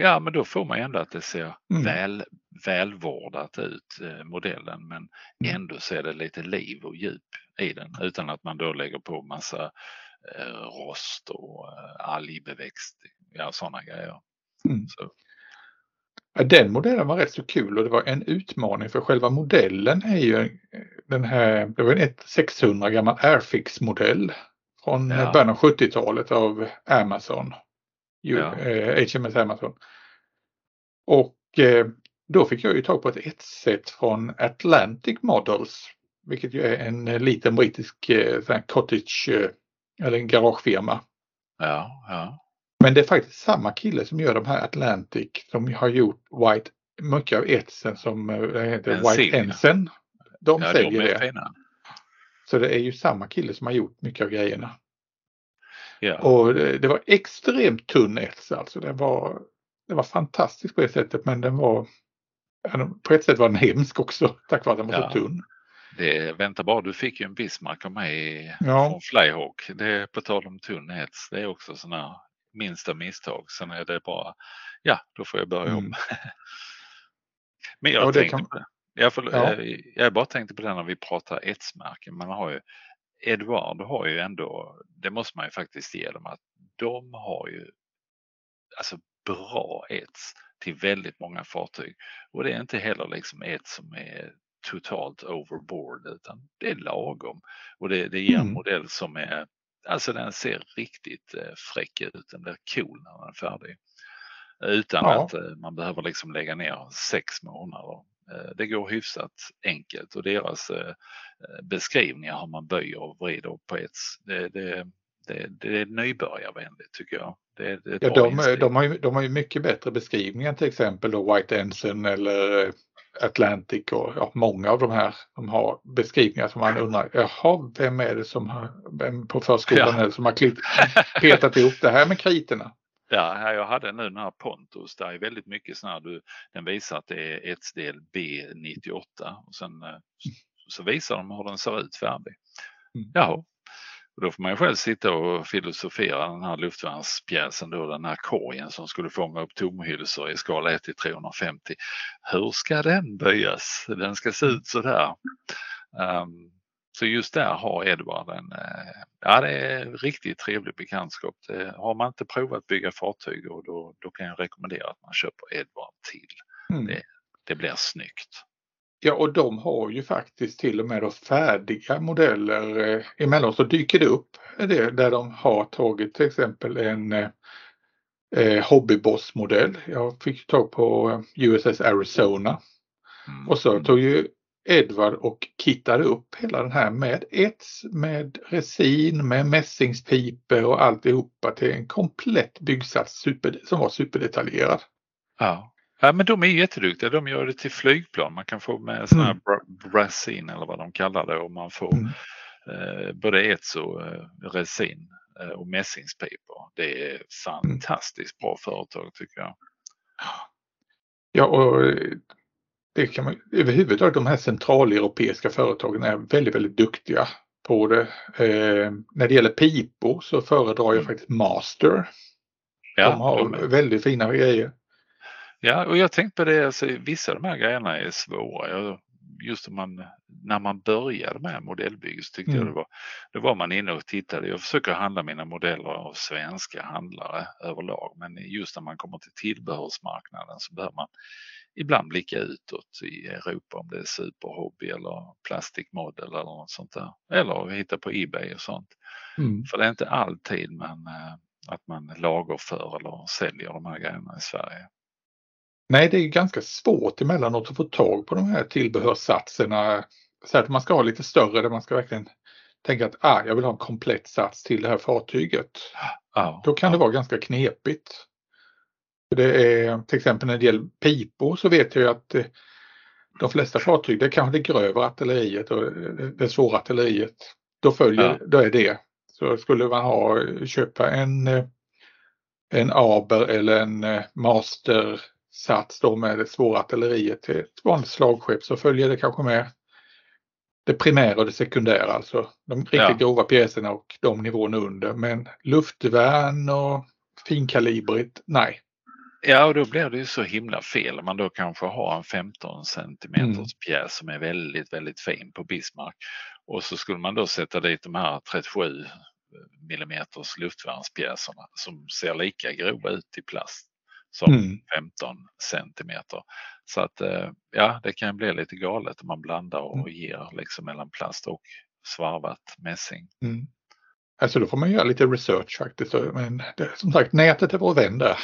Ja, men då får man ändå att det ser mm. väl, välvårdat ut, eh, modellen, men mm. ändå ser det lite liv och djup i den utan att man då lägger på massa eh, rost och eh, algbeväxt, ja sådana grejer. Mm. Så. Den modellen var rätt så kul och det var en utmaning för själva modellen är ju den här, det var en 600 gammal Airfix modell från ja. början av 70-talet av Amazon ja. HMS eh, Amazon. Och eh, då fick jag ju tag på ett etset från Atlantic Models, vilket ju är en liten brittisk eh, cottage eller en garagefirma. Ja, ja. Men det är faktiskt samma kille som gör de här Atlantic som har gjort White, mycket av etsen som heter White Ensign. De ja, säljer de det. Fina. Så det är ju samma kille som har gjort mycket av grejerna. Ja. Och det, var extremt tunn ets alltså. Det var, det var fantastiskt på ett sättet men den var på ett sätt var den hemsk också tack vare att den var Ja. så tunn. Det, vänta bara, du fick ju en Bismarck av mig Ja. från Flyhawk. Det är på tal om tunn hets. Det är också sådana minsta misstag. Sen är det bara, ja, då får jag börja om. Mm. Men jag Ja, tänkte kan- på det. Jag, får, Ja. jag, jag bara tänkte på det när vi pratar etsmärken. Man har ju, Edward har ju ändå, det måste man ju faktiskt ge dem att de har ju alltså bra ets till väldigt många fartyg. Och det är inte heller liksom ett som är totalt overboard utan det är lagom. Och det, det ger en Mm. modell som är, alltså den ser riktigt eh, fräck ut. Den blir cool när den är färdig. Utan Ja. att eh, man behöver liksom lägga ner sex månader. Eh, det går hyfsat enkelt och deras eh, eh, beskrivningar hur man böjer och vrider på ett, det, det, det, det är nybörjarvänligt tycker jag. Det, det Ja, de, de, har ju, de har ju mycket bättre beskrivningar till exempel då White Ensign eller Atlantic och ja, många av de här. De har beskrivningar som man undrar, jaha, vem är det som har, vem på förskolan Ja. är det som har klitt, petat ihop det här med kriterna? Ja, här jag hade nu den här Pontus, där är väldigt mycket sån här, du, den visar att det är ett del B98 och sen eh, så visar de hur den ser ut färdig. Mm. Jaha, och då får man ju själv sitta och filosofera den här luftvärnspjäsen då, den här korgen som skulle fånga upp tomhylsor i skala 1 till 350. Hur ska den böjas? Den ska se ut så där. Ehm, så just där har Edvard en, eh, ja det är en riktigt trevlig bekantskap. Det, har man inte provat bygga fartyg och då, då kan jag rekommendera att man köper Edvard till. Mm. Det- Det blir snyggt. Ja, och de har ju faktiskt till och med då färdiga modeller. Eh, emellanåt så dyker det upp det, där de har tagit till exempel en eh, eh, hobbyboss-modell. Jag fick tag på USS Arizona Mm. och så tog ju Edward och kittade upp hela den här med ets, med resin, med mässingspipor och alltihopa till en komplett byggsats super, som var superdetaljerad. Ja. ja, men de är jätteduktiga. De gör det till flygplan. Man kan få med här Mm. bra- brasin eller vad de kallar det och man får Mm. eh, både ets och eh, resin eh, och mässingspipor. Det är fantastiskt bra företag tycker jag. Ja, och eh, det kan man, överhuvudtaget de här centraleuropeiska företagen är väldigt, väldigt duktiga på det. Eh, när det gäller pipor så föredrar jag Mm. faktiskt Master. Ja, de har de väldigt fina grejer. Ja, och jag tänkte på det, alltså, vissa av de här grejerna är svåra. Just om man, när man började med modellbygge så tyckte Mm. jag det var, då var man inne och tittade. Jag försöker handla mina modeller av svenska handlare överlag, men just när man kommer till tillbehörsmarknaden så behöver man ibland blicka utåt i Europa om det är superhobby eller plastikmodell eller något sånt där. Eller hitta på Ebay och sånt. Mm. För det är inte alltid man, eh, att man lagerför eller säljer de här grejerna i Sverige. Nej, det är ganska svårt emellanåt att få tag på de här tillbehörssatserna. Så att man ska ha lite större där man ska verkligen tänka att ah, jag vill ha en komplett sats till det här fartyget. Ja, Då kan det vara ganska knepigt. Det är, till exempel när det gäller pipor så vet jag ju att eh, de flesta fartyg, det är kanske det grövre artilleriet och det- svåra artilleriet. Då följer, Ja. då är det. Så skulle man ha, köpa en, eh, en Aber eller en eh, Master-sats då med det svåra artilleriet till ett vanligt slagskepp så följer det kanske med det primära och det sekundära, alltså de riktigt Ja. grova pjäserna och de nivåerna under. Men luftvärn och finkalibrigt, nej. Ja, och då blir det ju så himla fel man då kanske har en 15 centimeters Mm. pjäs som är väldigt, väldigt fin på Bismarck. Och så skulle man då sätta dit de här 37 millimeters luftvärnspjäserna som ser lika grova ut i plast som Mm. 15 centimeter. Så att eh, ja, det kan bli lite galet om man blandar och Mm. ger liksom mellan plast och svarvat mässing. Mm. Alltså då får man göra lite research faktiskt. Men det, som sagt, nätet är vår vän där.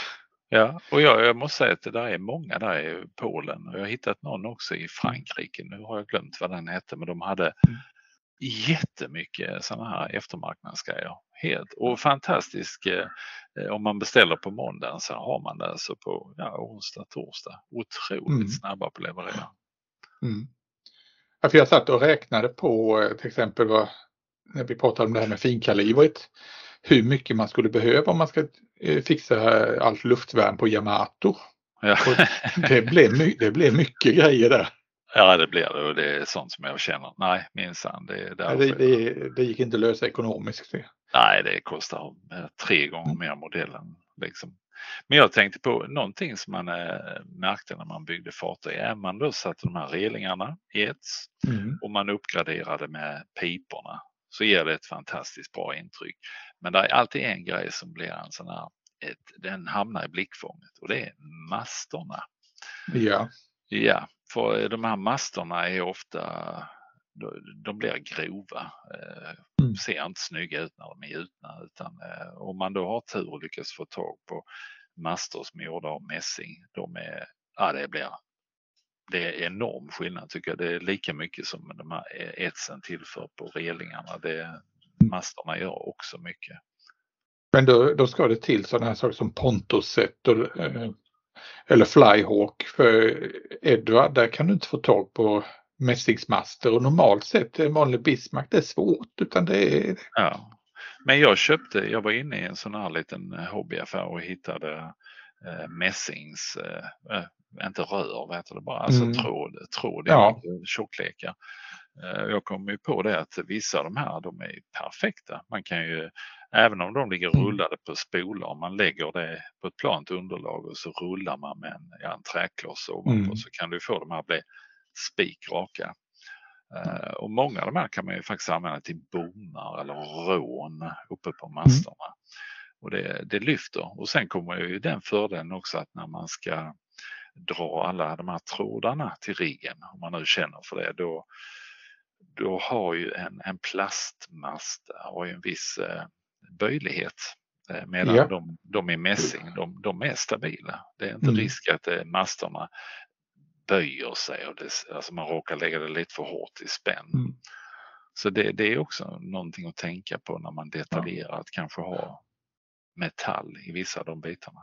Ja, och jag, jag måste säga att det där är många där i Polen och jag har hittat någon också i Frankrike. Nu har jag glömt vad den hette, men de hade Mm. jättemycket sådana här eftermarknadsgrejer. Helt och fantastisk. Eh, om man beställer på måndagen så har man det alltså på ja, onsdag, torsdag. Otroligt Mm. snabba på leverera. Mm. Ja, för jag satt och räknade på eh, till exempel vad, när vi pratade om det här med finkalibrigt. Hur mycket man skulle behöva om man ska eh, fixa allt luftvärn på Yamato. Ja. Det blev, det blev mycket grejer där. Ja det blir det och det är sånt som jag känner, nej minsann. Det, det, det, det gick inte att lösa ekonomiskt. Det. Nej det kostar tre gånger mer modellen. Liksom. Men jag tänkte på någonting som man märkte när man byggde fartyg. Är man då satte de här relingarna i ett mm. och man uppgraderade med piporna så ger det ett fantastiskt bra intryck. Men det är alltid en grej som blir en sån här, ett, den hamnar i blickfånget och det är masterna. Ja. Ja, för de här masterna är ofta de blir grova. Eh, mm. Ser inte snygga ut när de är gjutna utan eh, om man då har tur och lyckas få tag på master som är gjorda av mässing. De är, ja, det blir det är enorm skillnad tycker jag. Det är lika mycket som de här etsen tillför på relingarna. Det, masterna gör också mycket. Men då, då ska det till sådana här saker som pontoset och, eh, eller flyhawk. För Edward, där kan du inte få tag på mässingsmaster och normalt sett en vanlig Bismarck det är svårt utan det är... Ja. Men jag köpte, jag var inne i en sån här liten hobbyaffär och hittade eh, mässings, eh, eh inte rör, vad heter det bara, alltså mm. tråd, tråd ja. tjocklekar. Eh, jag kom ju på det att vissa av de här de är perfekta. Man kan ju, även om de ligger mm. rullade på spolar, om man lägger det på ett plant underlag och så rullar man med en, ja, en träkloss ovanpå mm. så kan du få de här bli spikraka. Uh, och många av de här kan man ju faktiskt använda till bommar eller rån uppe på mm. masterna. Mm. Och det, det lyfter. Och sen kommer ju den fördelen också att när man ska dra alla de här trådarna till riggen, om man nu känner för det, då, då har ju en, en plastmast har ju en viss eh, böjlighet. Eh, medan ja. de, de i mässing, de, de är stabila. Det är inte mm. risk att eh, masterna böjer sig och det, alltså man råkar lägga det lite för hårt i spänn. Mm. Så det, det, är också någonting att tänka på när man detaljerat ja. kanske har metall i vissa av de bitarna.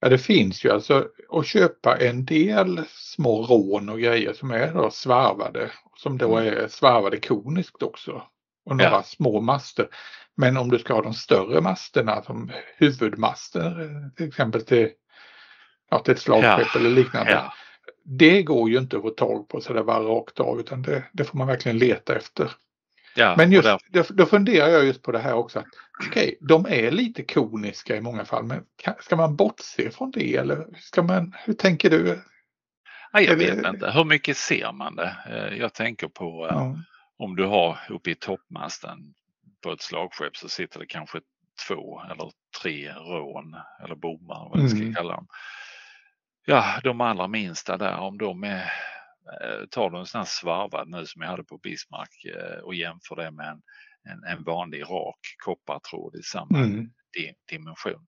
Ja, det finns ju alltså att köpa en del små rån och grejer som är då svarvade. Som då mm. är svarvade koniskt också. Och några ja. små master. Men om du ska ha de större masterna som huvudmaster till exempel till, ja, till ett slagskepp ja. eller liknande. Ja. Det går ju inte att få tag på sådär bara rakt av utan det, det får man verkligen leta efter. Ja, men just, då, då funderar jag just på det här också. Okej, okay, de är lite koniska i många fall, men ska man bortse från det eller ska man, hur tänker du? Ja, jag vet det... inte, hur mycket ser man det? Eh, jag tänker på eh, ja. om du har uppe i toppmasten på ett slagskepp så sitter det kanske två eller tre rån eller bommar, vad vi ska mm. kalla dem. Ja, de allra minsta där, om de är tar du en sån här svarvad nu som jag hade på Bismarck eh, och jämför det med en, en, en vanlig rak koppartråd i samma mm. dimension.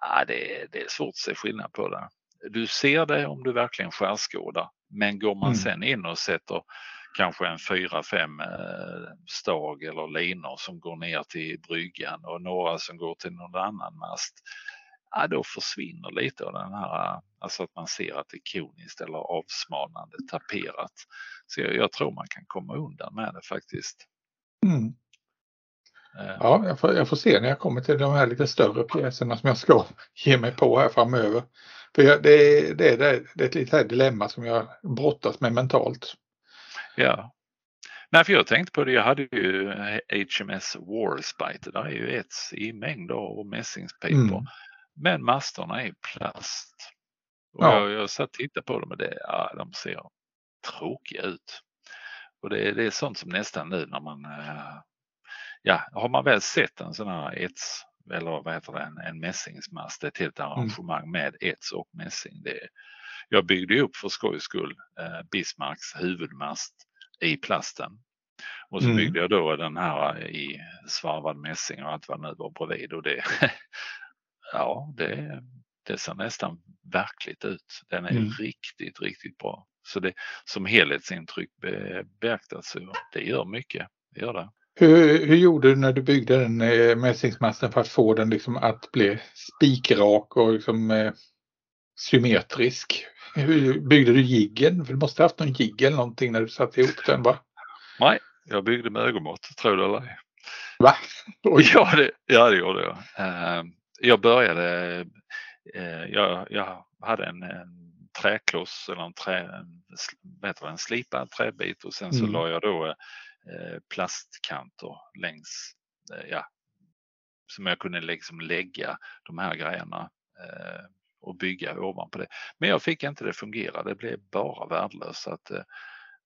Ja, det, det är svårt att se skillnad på det. Du ser det om du verkligen skärskådar. Men går man mm. sen in och sätter kanske en fyra, fem eh, stag eller linor som går ner till bryggan och några som går till någon annan mast ja, då försvinner lite av den här, alltså att man ser att det är koniskt eller avsmalnande taperat. Så jag, jag tror man kan komma undan med det faktiskt. Mm. Eh. Ja, jag får, jag får, se när jag kommer till de här lite större pjäserna som jag ska ge mig på här framöver. För jag, det, det, det, det är ett litet dilemma som jag brottas med mentalt. Ja. Nej, för jag tänkte på det, jag hade ju HMS Warspite, där är ju ett i mängder och mässingspipor. Mm. Men masterna är plast. Och ja. jag, jag satt och tittade på dem och det, ja, de ser tråkiga ut. Och det, det är sånt som nästan nu när man, eh, ja, har man väl sett en sån här ets eller vad heter det, en, en mässingsmast, ett helt mm. arrangemang mm. med ets och mässing. Det, jag byggde upp för skojs skull eh, Bismarcks huvudmast i plasten. Och så mm. byggde jag då den här i svarvad mässing och allt vad det nu var bredvid och det, ja, det, det ser nästan verkligt ut. Den är mm. riktigt, riktigt bra. Så det som helhetsintryck be, beaktas, det gör mycket. Det gör det. Hur, hur gjorde du när du byggde den eh, mässingsmasten för att få den liksom att bli spikrak och liksom, eh, symmetrisk? hur byggde du jiggen? För du måste ha haft någon jigg eller någonting när du satte ihop den va? Nej, jag byggde med ögonmått, tror du eller ej. Va? Oj. Ja, det, ja, det gjorde jag. Uh, jag började, uh, jag, jag hade en, en träkloss eller en, trä, en, det, en slipad träbit och sen så mm. la jag då uh, plastkanter längs, ja, som jag kunde liksom lägga de här grejerna och bygga ovanpå det. Men jag fick inte det fungera, det blev bara värdelöst. Så att,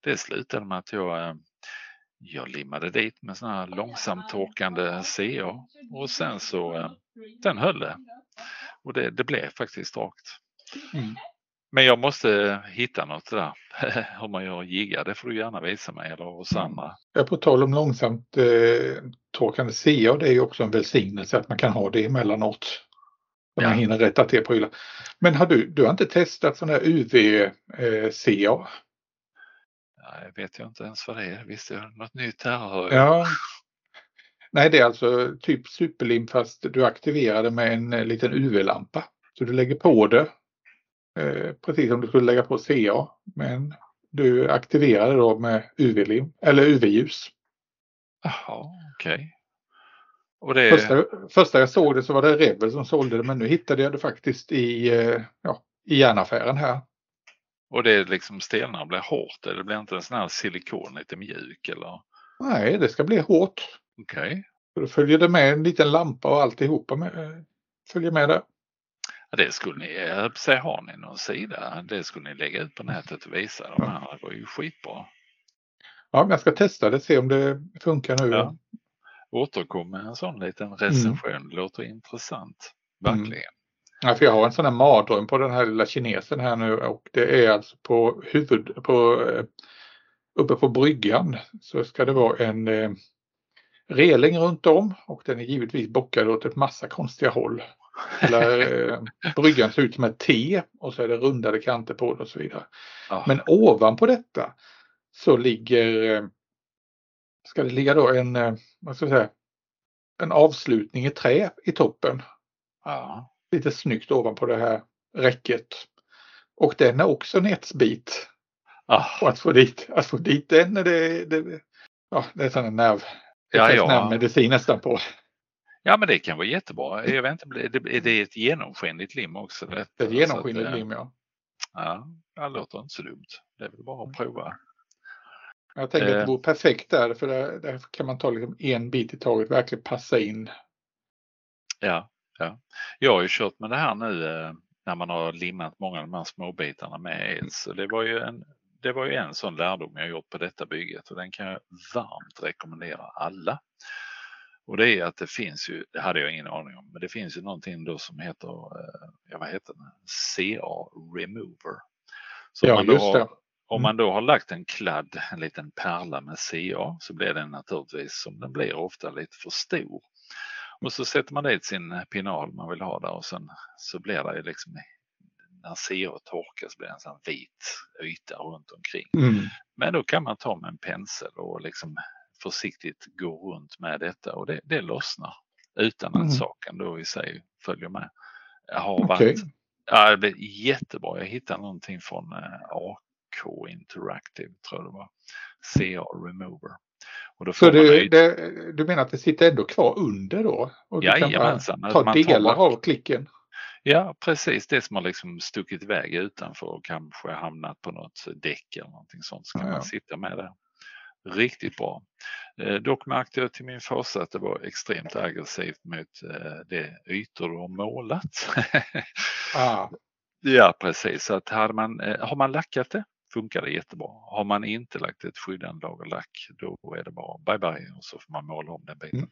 det slutade med att jag jag limmade dit med sådana här långsamt torkande CA och sen så eh, den höll det. Och det, det blev faktiskt rakt. Mm. Men jag måste hitta något där. Hur man gör jiggar, det får du gärna visa mig eller hos andra. Ja, på tal om långsamt eh, torkande CA, det är ju också en välsignelse att man kan ha det emellanåt. Så ja. man hinner rätta till prylar. Men har du, du har inte testat sån här UV-CA? Jag vet jag inte ens vad det är. Visst är det något nytt här? Ja. Nej, det är alltså typ superlim fast du aktiverar det med en eh, liten UV-lampa. Så du lägger på det eh, precis som du skulle lägga på CA. Men du aktiverar det då med UV-lim eller UV-ljus. Jaha, okej. Okay. Det... Första, första jag såg det så var det Rebel som sålde det men nu hittade jag det faktiskt i, eh, ja, i järnaffären här. Och det liksom stelnar blir hårt? Det blir inte en sån här silikon lite mjuk eller? Nej, det ska bli hårt. Okej. Okay. Då följer det med en liten lampa och alltihopa med, eh, följer med där. Ja, det skulle ni, jag säga, har ni någon sida? Det skulle ni lägga ut på nätet och visa de här. Det var ju skitbra. Ja, men jag ska testa det, se om det funkar nu. Ja. Återkom med en sån liten recension. Mm. Det låter intressant. Verkligen. Mm. Ja, för jag har en sån här mardröm på den här lilla kinesen här nu och det är alltså på huvud, på, eh, uppe på bryggan så ska det vara en eh, reling runt om och den är givetvis bockad åt ett massa konstiga håll. Hela eh, bryggan ser ut som ett T och så är det rundade kanter på det och så vidare. Oh. Men ovanpå detta så ligger, eh, ska det ligga då en, eh, vad ska jag säga, en avslutning i trä i toppen. Ja lite snyggt ovanpå det här räcket. Och den är också en etsbit. Ah. Och att få dit, att få dit den, det, det, ja, det är en nerv. Ja, ja. nervmedicin nästan på. Ja men det kan vara jättebra. Jag vet inte, är det ett genomskinligt lim också? Det är ett genomskinligt lim ja. Ja, det låter inte så dumt. Det är väl bara att prova. Jag tänker att det eh. vore perfekt där för där, där kan man ta liksom en bit i taget, verkligen passa in. Ja, Ja. Jag har ju kört med det här nu eh, när man har limmat många av de här småbitarna med el. Så det var ju en, det var ju en sån lärdom jag gjort på detta bygget och den kan jag varmt rekommendera alla. Och det är att det finns ju, det hade jag ingen aning om, men det finns ju någonting då som heter, eh, ja vad heter det, CA Remover. Så ja, man just det. Om man då har lagt en kladd, en liten pärla med CA så blir den naturligtvis som den blir ofta lite för stor. Och så sätter man dit sin pinal man vill ha där och sen så blir det liksom när torkar så blir det en sån vit yta runt omkring. Mm. Men då kan man ta med en pensel och liksom försiktigt gå runt med detta och det, det lossnar utan att mm. saken då i sig följer med. Jag har okay. varit, ja, det blev jättebra. Jag hittade någonting från eh, AK Interactive tror jag det var. CA Remover. Så det, det, du menar att det sitter ändå kvar under då? Och du Jajamensan. kan ta delar tar av klicken? Ja, precis. Det som har liksom stuckit iväg utanför och kanske hamnat på något däck eller någonting sånt. Så kan ja. man sitta med det. Riktigt bra. Eh, dock märkte jag till min fasa att det var extremt aggressivt mot eh, de ytor du har målat. ah. Ja, precis. Så att hade man, eh, har man lackat det funkar det jättebra. Har man inte lagt ett skyddande lager lack då är det bara bye bye och så får man måla om den biten. Mm.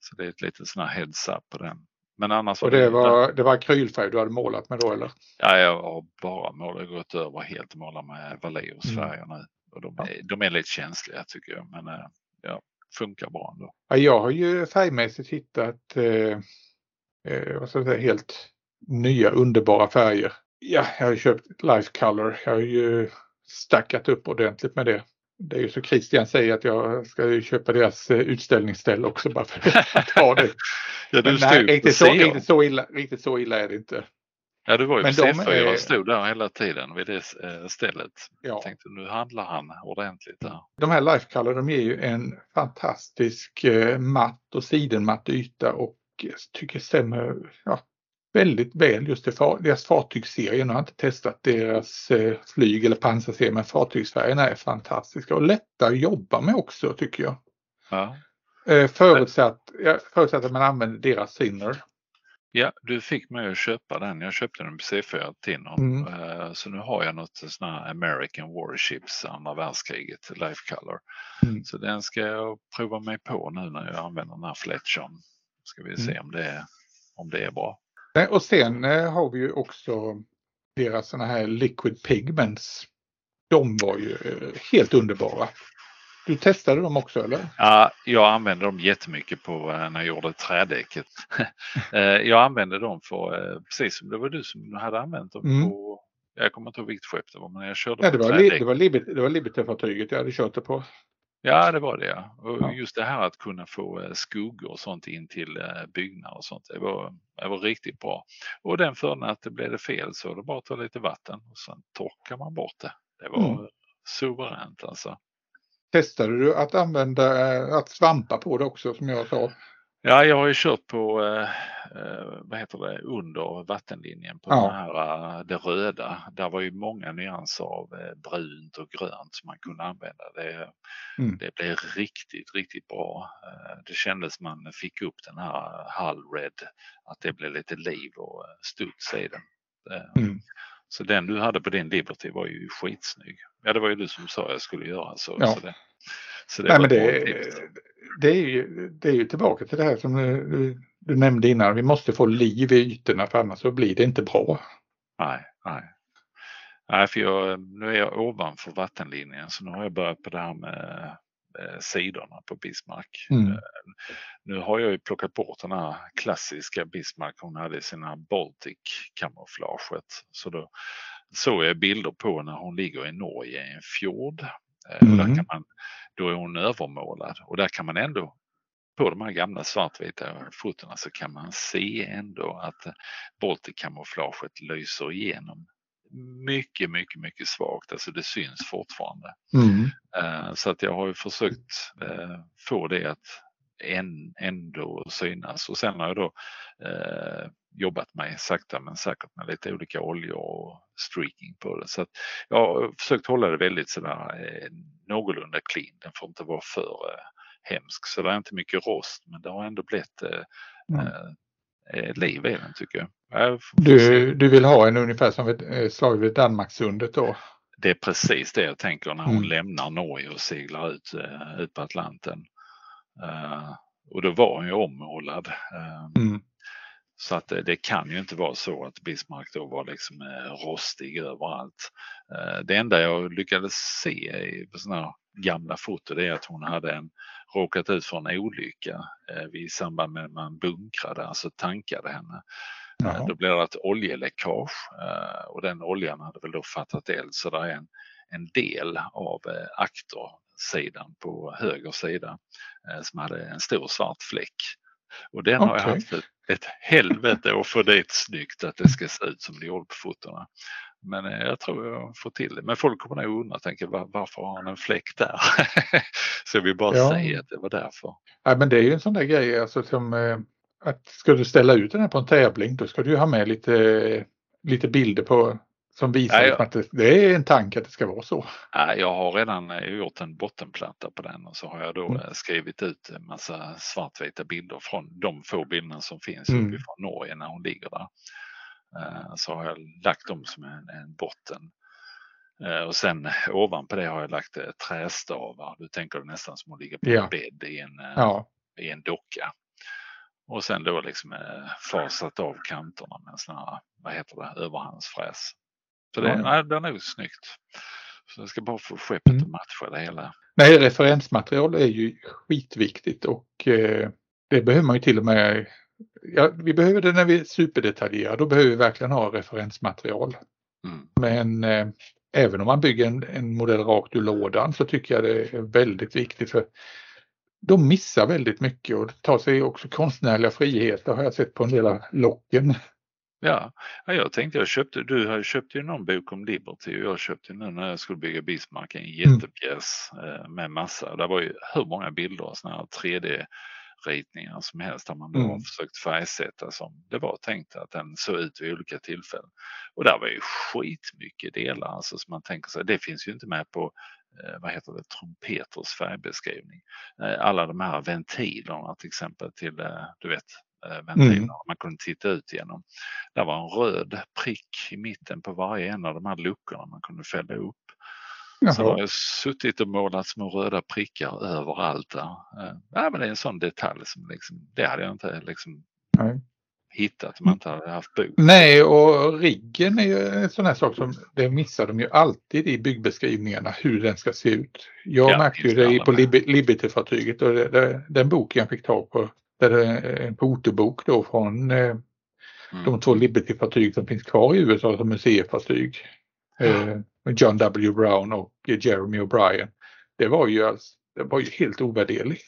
Så det är ett litet sån här heads up på den. Men annars och det, var, det var akrylfärg du hade målat med då eller? Ja, jag har bara målat, gått över helt och målat med Valeos mm. färger nu. Och de, är, de är lite känsliga tycker jag, men eh, ja, funkar bra ändå. Ja, jag har ju färgmässigt hittat eh, eh, vad ska jag säga, helt nya underbara färger. Ja, jag har köpt Life Color. Jag har ju stackat upp ordentligt med det. Det är ju så Christian säger att jag ska köpa deras eh, utställningsställe också bara för att ha det. ja, Men nej, riktigt så, riktigt, så illa, riktigt så illa är det inte. Ja, du var ju Men på de C4 är- och stod där hela tiden vid det eh, stället. Ja. Jag tänkte nu handlar han ordentligt där. De här Life Color de ger ju en fantastisk eh, matt och sidenmatt yta och jag tycker stämmer ja, väldigt väl just far, deras fartygsserie. Nu har jag inte testat deras eh, flyg eller pansarserie men fartygsfärgerna är fantastiska och lätta att jobba med också tycker jag. Ja. Eh, förutsatt, ja, förutsatt att man använder deras sinner. Ja, du fick mig att köpa den. Jag köpte den på C4 till någon. Mm. Eh, Så nu har jag något sån här American Warships, andra världskriget, Life Color. Mm. Så den ska jag prova mig på nu när jag använder den här Fletchern. Ska vi se om, det är, om det är bra. Nej, Och sen eh, har vi ju också deras såna här liquid pigments. De var ju eh, helt underbara. Du testade dem också eller? Ja, jag använde dem jättemycket på eh, när jag gjorde trädäcket. Eh, jag använde dem för, eh, precis som det var du som hade använt dem Mm. på, jag kommer inte ihåg vilket skepp det var, men jag körde Ja, det var, li, det var, Liberty, det var Liberty-fartyget jag hade kört det på. Ja, det var det ja. Och Ja. just det här att kunna få eh, skuggor och sånt in till eh, byggnader och sånt. Det var, det var riktigt bra. Och den fördelen att det blev det fel så det bara att ta lite vatten och sen torkar man bort det. Det var Mm. suveränt alltså. Testade du att använda, eh, att svampa på det också som jag sa? Ja, jag har ju kört på, eh, eh, vad heter det, under vattenlinjen på Ja. den här, eh, det röda. Där var ju många nyanser av brunt och grönt som man kunde använda. Det, Mm. det blev riktigt, riktigt bra. Det kändes man fick upp den här Hull Red, att det blev lite liv och studs i den. Mm. Så den du hade på din Liberty var ju skitsnygg. Ja, det var ju du som sa jag skulle göra så. Ja. så det, så det Nej, men det. Det, är ju, det är ju tillbaka till det här som du, du, du nämnde innan. Vi måste få liv i ytorna för annars så blir det inte bra. Nej, nej. Nej, för jag, nu är jag ovanför vattenlinjen så nu har jag börjat på det här med eh, sidorna på Bismarck. Mm. Eh, Nu har jag ju plockat bort den här klassiska Bismarck hon hade i sina Baltic kamouflaget. Så då såg jag bilder på när hon ligger i Norge i en fjord. Eh, och där Mm. kan man, då är hon övermålad och där kan man ändå på de här gamla svartvita fotona så kan man se ändå att eh, Baltic-kamouflaget lyser igenom mycket, mycket, mycket svagt. Alltså det syns fortfarande. Mm. Eh, Så att jag har ju försökt eh, få det att än, ändå synas och sen har jag då jobbat mig sakta men säkert med lite olika oljor och streaking på det. Så jag har försökt hålla det väldigt sådär eh, någorlunda clean. Den får inte vara för eh, hemsk. Så det är inte mycket rost men det har ändå blivit eh, Ja. eh, liv i den tycker jag. jag. Du, du vill ha en ungefär som ett eh, slag vid Danmarkssundet då? Det är precis det jag tänker när hon Mm. lämnar Norge och seglar ut, eh, ut på Atlanten. Eh, och då var hon ju ommålad. Eh, Mm. Så att det, det kan ju inte vara så att Bismarck då var liksom eh, rostig överallt. Eh, det enda jag lyckades se i på sådana här gamla foto det är att hon hade en, råkat ut för en olycka eh, i samband med att man bunkrade, alltså tankade henne. Eh, Jaha. Då blev det ett oljeläckage eh, och den oljan hade väl då fattat eld så det är en, en del av eh, aktersidan på höger sida eh, som hade en stor svart fläck. Och den har jag haft ett, ett helvete att få dit snyggt att det ska se ut som det gjorde på fotona. Men eh, jag tror jag får till det. Men folk kommer nog undra, tänker var, varför har han en fläck där? så jag vill bara Ja. säga att det var därför. Nej, men det är ju en sån där grej alltså som eh, att ska du ställa ut den här på en tävling då ska du ju ha med lite, lite bilder på som visar Ja, ja. liksom att det, det är en tanke att det ska vara så. Jag har redan eh, gjort en bottenplatta på den och så har jag då Mm. eh, skrivit ut en massa svartvita bilder från de få bilderna som finns Mm. uppifrån Norge när hon ligger där. Eh, Så har jag lagt dem som en, en botten. Och sen ovanpå det har jag lagt trästavar. Du tänker nästan som att ligga på Ja. en bädd i en, Ja, i en docka. Och sen då liksom fasat av kanterna med en sån här, vad heter det, överhandsfräs. Så det, Ja. nej, det är nog snyggt. Så jag ska bara få skeppet Mm. att matcha det hela. Nej, referensmaterial är ju skitviktigt och eh, det behöver man ju till och med. Ja, vi behöver det när vi är superdetaljerade. Då behöver vi verkligen ha referensmaterial. Mm. Men eh, även om man bygger en, en modell rakt ur lådan så tycker jag det är väldigt viktigt för de missar väldigt mycket och tar sig också konstnärliga friheter har jag sett på en del av locken. Ja, ja jag tänkte jag köpte, du köpte ju någon bok om Liberty och jag köpte nu när jag skulle bygga Bismarck en jättepjäs mm. med massa. Det var ju hur många bilder och sådana här 3D ritningar som helst där man mm. har försökt färgsätta som det var tänkt att den såg ut vid olika tillfällen. Och där var ju skitmycket delar alltså som man tänker sig. Det finns ju inte med på eh, vad heter det, trumpeters färgbeskrivning. Eh, alla de här ventilerna till exempel till, du vet, ventilerna mm. man kunde titta ut genom. Det var en röd prick i mitten på varje en av de här luckorna man kunde fälla upp. Jaha. Så har jag suttit och målat små röda prickar överallt där. Eh, ja, men det är en sån detalj som liksom, det hade jag inte liksom Nej. hittat om man inte hade haft bok. Nej, och riggen är ju en sån här sak som det missar de ju alltid i byggbeskrivningarna hur den ska se ut. Jag ja, märkte ju det på Liberty-fartyget och det, det, den boken jag fick tag på där det är en fotobok då från eh, mm. de två Liberty-fartyg som finns kvar i USA som museifartyg. Eh, John W. Brown och Jeremy O'Brien. Det var ju, alltså, det var ju helt ovärderligt.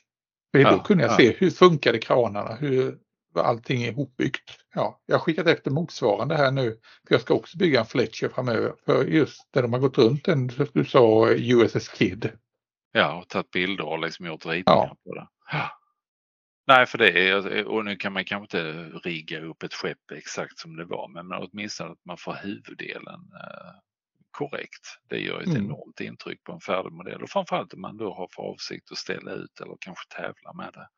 För ja, då kunde jag ja. se hur funkade kranarna, hur var allting ihopbyggt. Ja, jag har skickat efter motsvarande här nu. För Jag ska också bygga en Fletcher framöver. För just där de har gått runt den, du sa USS Kid. Ja, och tagit bilder och liksom gjort ritningar ja. på det. Nej, för det är, och nu kan man kanske inte rigga upp ett skepp exakt som det var, men åtminstone att man får huvuddelen eh, korrekt. Det gör ett mm. enormt intryck på en färdig modell och framförallt om man då har för avsikt att ställa ut eller kanske tävla med det.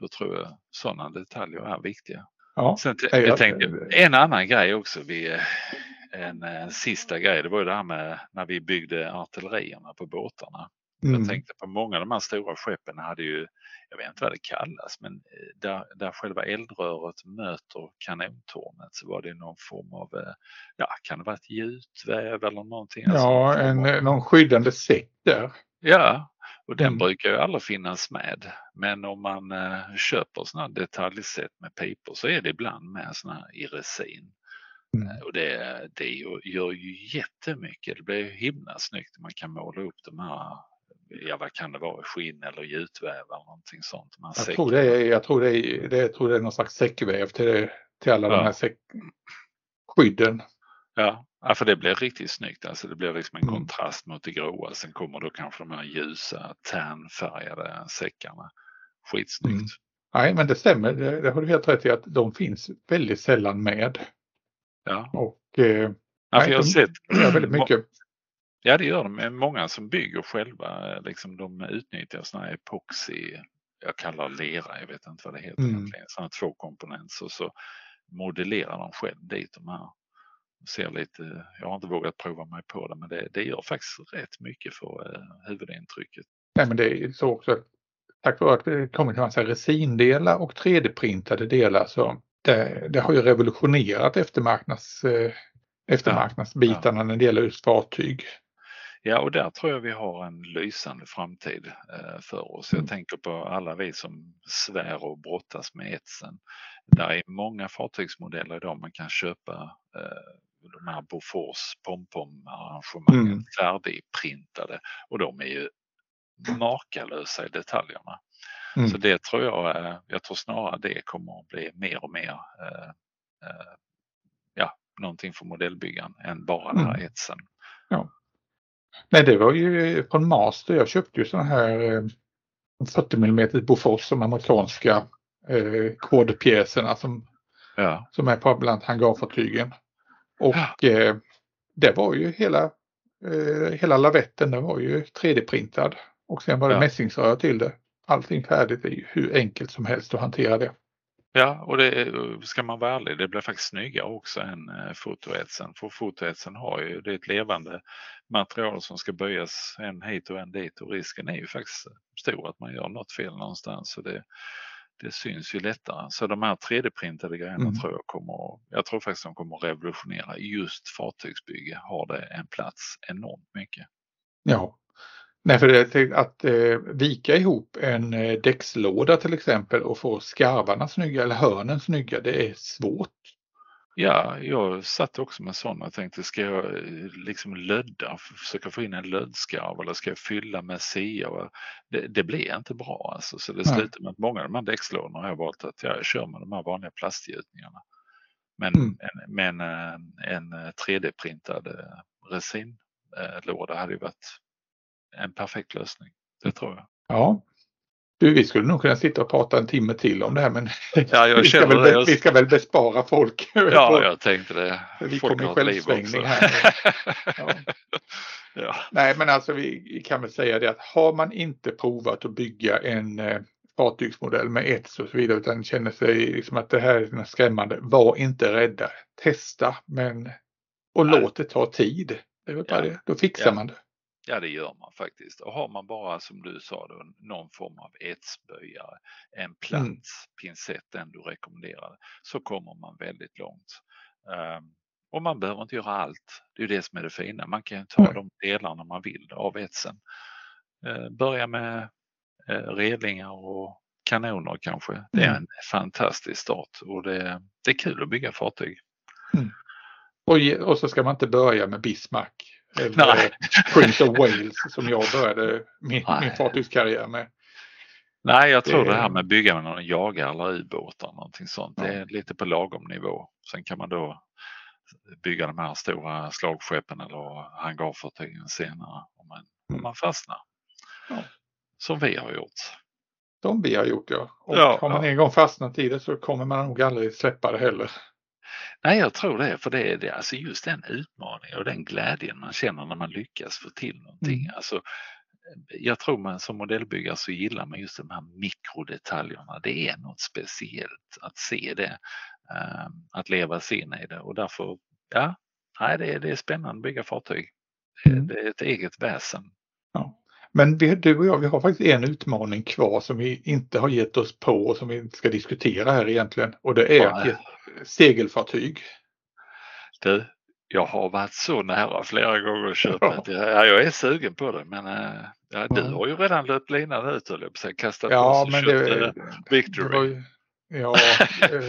Då tror jag sådana detaljer är viktiga. Ja, Sen, jag, jag tänkte, en annan grej också, vi, en, en sista grej, det var ju det här med när vi byggde artillerierna på båtarna. Mm. Jag tänkte på många av de här stora skeppen hade ju, jag vet inte vad det kallas, men eh, där, där själva eldröret möter kanontornet så var det någon form av, eh, ja kan det vara ett gjutväv eller någonting? Ja, alltså, en, av... någon skyddande säck där. Ja, och den mm. brukar ju aldrig finnas med. Men om man uh, köper sådana detaljset med pipor så är det ibland med sådana här i resin. Mm. Och det, det gör ju jättemycket. Det blir himla snyggt. Man kan måla upp de här ja vad kan det vara, skinn eller gjutväv eller någonting sånt. Man jag, tror det är, jag tror det är, det, jag tror det är någon slags säckväv till, till alla ja. de här säck, skydden. Ja. ja, för det blir riktigt snyggt. Alltså det blir liksom en mm. kontrast mot det gråa. Sen kommer då kanske de här ljusa tärnfärgade säckarna. Skitsnyggt. Mm. Nej, men det stämmer. Det, det har du helt rätt i att de finns väldigt sällan med. Ja. Och eh, ja, nej, jag har de, sett väldigt mycket. Ja det gör de. Många som bygger själva, liksom, de utnyttjar sådana här epoxy, jag kallar lera, jag vet inte vad det heter mm. egentligen, sådana två komponenter och så modellerar de själv dit de här. Ser lite, jag har inte vågat prova mig på det men det, det gör faktiskt rätt mycket för eh, huvudintrycket. Nej men det är så också tack vare att det kommit en massa resindelar och 3D-printade delar så det, det, har ju revolutionerat eftermarknads, eh, eftermarknadsbitarna ja, ja. när det gäller just fartyg. Ja, och där tror jag vi har en lysande framtid eh, för oss. Jag mm. tänker på alla vi som svär och brottas med etsen. Där är många fartygsmodeller idag man kan köpa eh, de här Bofors pompom-arrangemangen mm. färdigprintade och de är ju makalösa i detaljerna. Mm. Så det tror jag, jag tror snarare det kommer att bli mer och mer eh, eh, ja, någonting för modellbyggaren än bara den här mm. etsen. Ja. Nej, det var ju från Master. Jag köpte ju sådana här 40 mm Bofors som amerikanska eh, kodpjäserna som, ja. som är på bland hangarfartygen. Och ja. eh, det var ju hela, eh, hela lavetten, den var ju 3D-printad. Och sen var det ja. mässingsrör till det. Allting färdigt är ju hur enkelt som helst att hantera det. Ja, och det ska man vara ärlig, det blir faktiskt snyggare också än eh, fotoetsen. För fotoetsen har ju, det är ett levande material som ska böjas en hit och en dit och risken är ju faktiskt stor att man gör något fel någonstans. Så det, det syns ju lättare. Så de här 3D-printade grejerna mm. tror jag kommer, jag tror faktiskt de kommer revolutionera just fartygsbygge. Har det en plats enormt mycket. Ja, Nej, för det, att eh, vika ihop en eh, däckslåda till exempel och få skarvarna snygga eller hörnen snygga, det är svårt. Ja, jag satt också med sådana och tänkte ska jag eh, liksom lödda, försöka få in en löddskarv eller ska jag fylla med sia? Det, det blir inte bra alltså, så det slutar med att många av de här däckslådorna har jag valt att jag kör med de här vanliga plastgjutningarna. Men, mm. en, men en 3D-printad resinlåda hade ju varit en perfekt lösning. Det tror jag. Ja, du, vi skulle nog kunna sitta och prata en timme till om det här men ja, vi, ska väl, det. vi ska väl bespara folk. Ja, jag tänkte det. Vi folk kommer självsvängning här. Ja. ja. Nej, men alltså vi kan väl säga det att har man inte provat att bygga en eh, fartygsmodell med ets och så vidare utan känner sig liksom att det här är skrämmande, var inte rädda. Testa men och Nej. låt det ta tid. Det är väl bara ja. det. Då fixar man det. Ja, det gör man faktiskt. Och har man bara som du sa då, någon form av etsböjare, en platt mm. den du rekommenderade, så kommer man väldigt långt. Um, och man behöver inte göra allt. Det är det som är det fina. Man kan ta mm. de delarna man vill av etsen. Uh, börja med uh, redlingar och kanoner kanske. Det är mm. en fantastisk start och det, det är kul att bygga fartyg. Mm. Och, och så ska man inte börja med Bismarck eller Nej. Prince of Wales som jag började min, min fartygskarriär med. Nej, jag tror det, det här med bygga med någon jagare eller ubåtar, någonting sånt, ja. det är lite på lagom nivå. Sen kan man då bygga de här stora slagskeppen eller hangarfartygen senare om man, mm. om man fastnar. Ja. Som vi har gjort. Som vi har gjort ja. Och ja, har man en gång fastnat i det så kommer man nog aldrig släppa det heller. Nej, jag tror det, för det är det, alltså just den utmaningen och den glädjen man känner när man lyckas få till någonting. Mm. Alltså, jag tror man som modellbyggare så gillar man just de här mikrodetaljerna. Det är något speciellt att se det, ehm, att leva sig in i det och därför, ja, nej, det, är, det är spännande att bygga fartyg. Mm. Det är ett eget väsen. Ja. Men vi, du och jag, vi har faktiskt en utmaning kvar som vi inte har gett oss på och som vi ska diskutera här egentligen. Och det är ja. segelfartyg. Du, jag har varit så nära flera gånger att köpa ja. Ja, jag är sugen på det men äh, ja, du har ju redan löpt linan ut och kastat ja, men det, Victory. Det ja,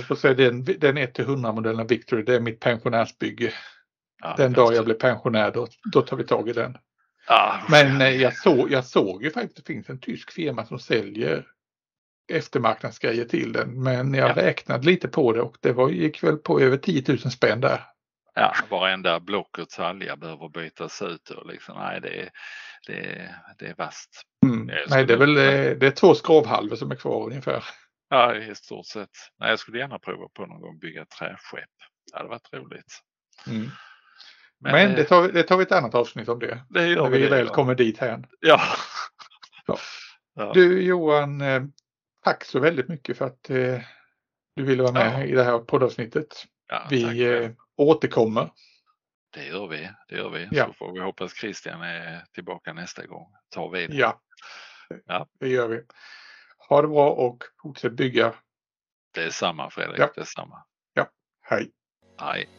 får säga, den, den 1 100 modellen Victory det är mitt pensionärsbygge. Ja, den dag jag blir pensionär då, då tar vi tag i den. Ah, Men eh, jag, såg, jag såg ju faktiskt att det finns en tysk firma som säljer eftermarknadsgrejer till den. Men jag ja. räknade lite på det och det var, gick väl på över 10 000 spänn där. Ja, varenda block och talja behöver bytas ut och liksom, nej det är, det är, det är vasst. Mm. Nej, det är väl eh, det är två skrovhalvor som är kvar ungefär. Ja, i stort sett. Nej, jag skulle gärna prova på någon gång bygga träskepp. Det hade varit roligt. Mm. Men, Men det, tar, det tar vi ett annat avsnitt om det. det gör när vi väl ja. kommer dit här. Ja. ja. Du Johan, eh, tack så väldigt mycket för att eh, du ville vara med i det här poddavsnittet. Vi eh, återkommer. Det gör vi, det gör vi. Ja. Så får vi hoppas Christian är tillbaka nästa gång. Tar vi det. Ja, ja. det gör vi. Ha det bra och fortsätt bygga. Det är samma Fredrik, ja. det är samma. Ja, hej. Hej.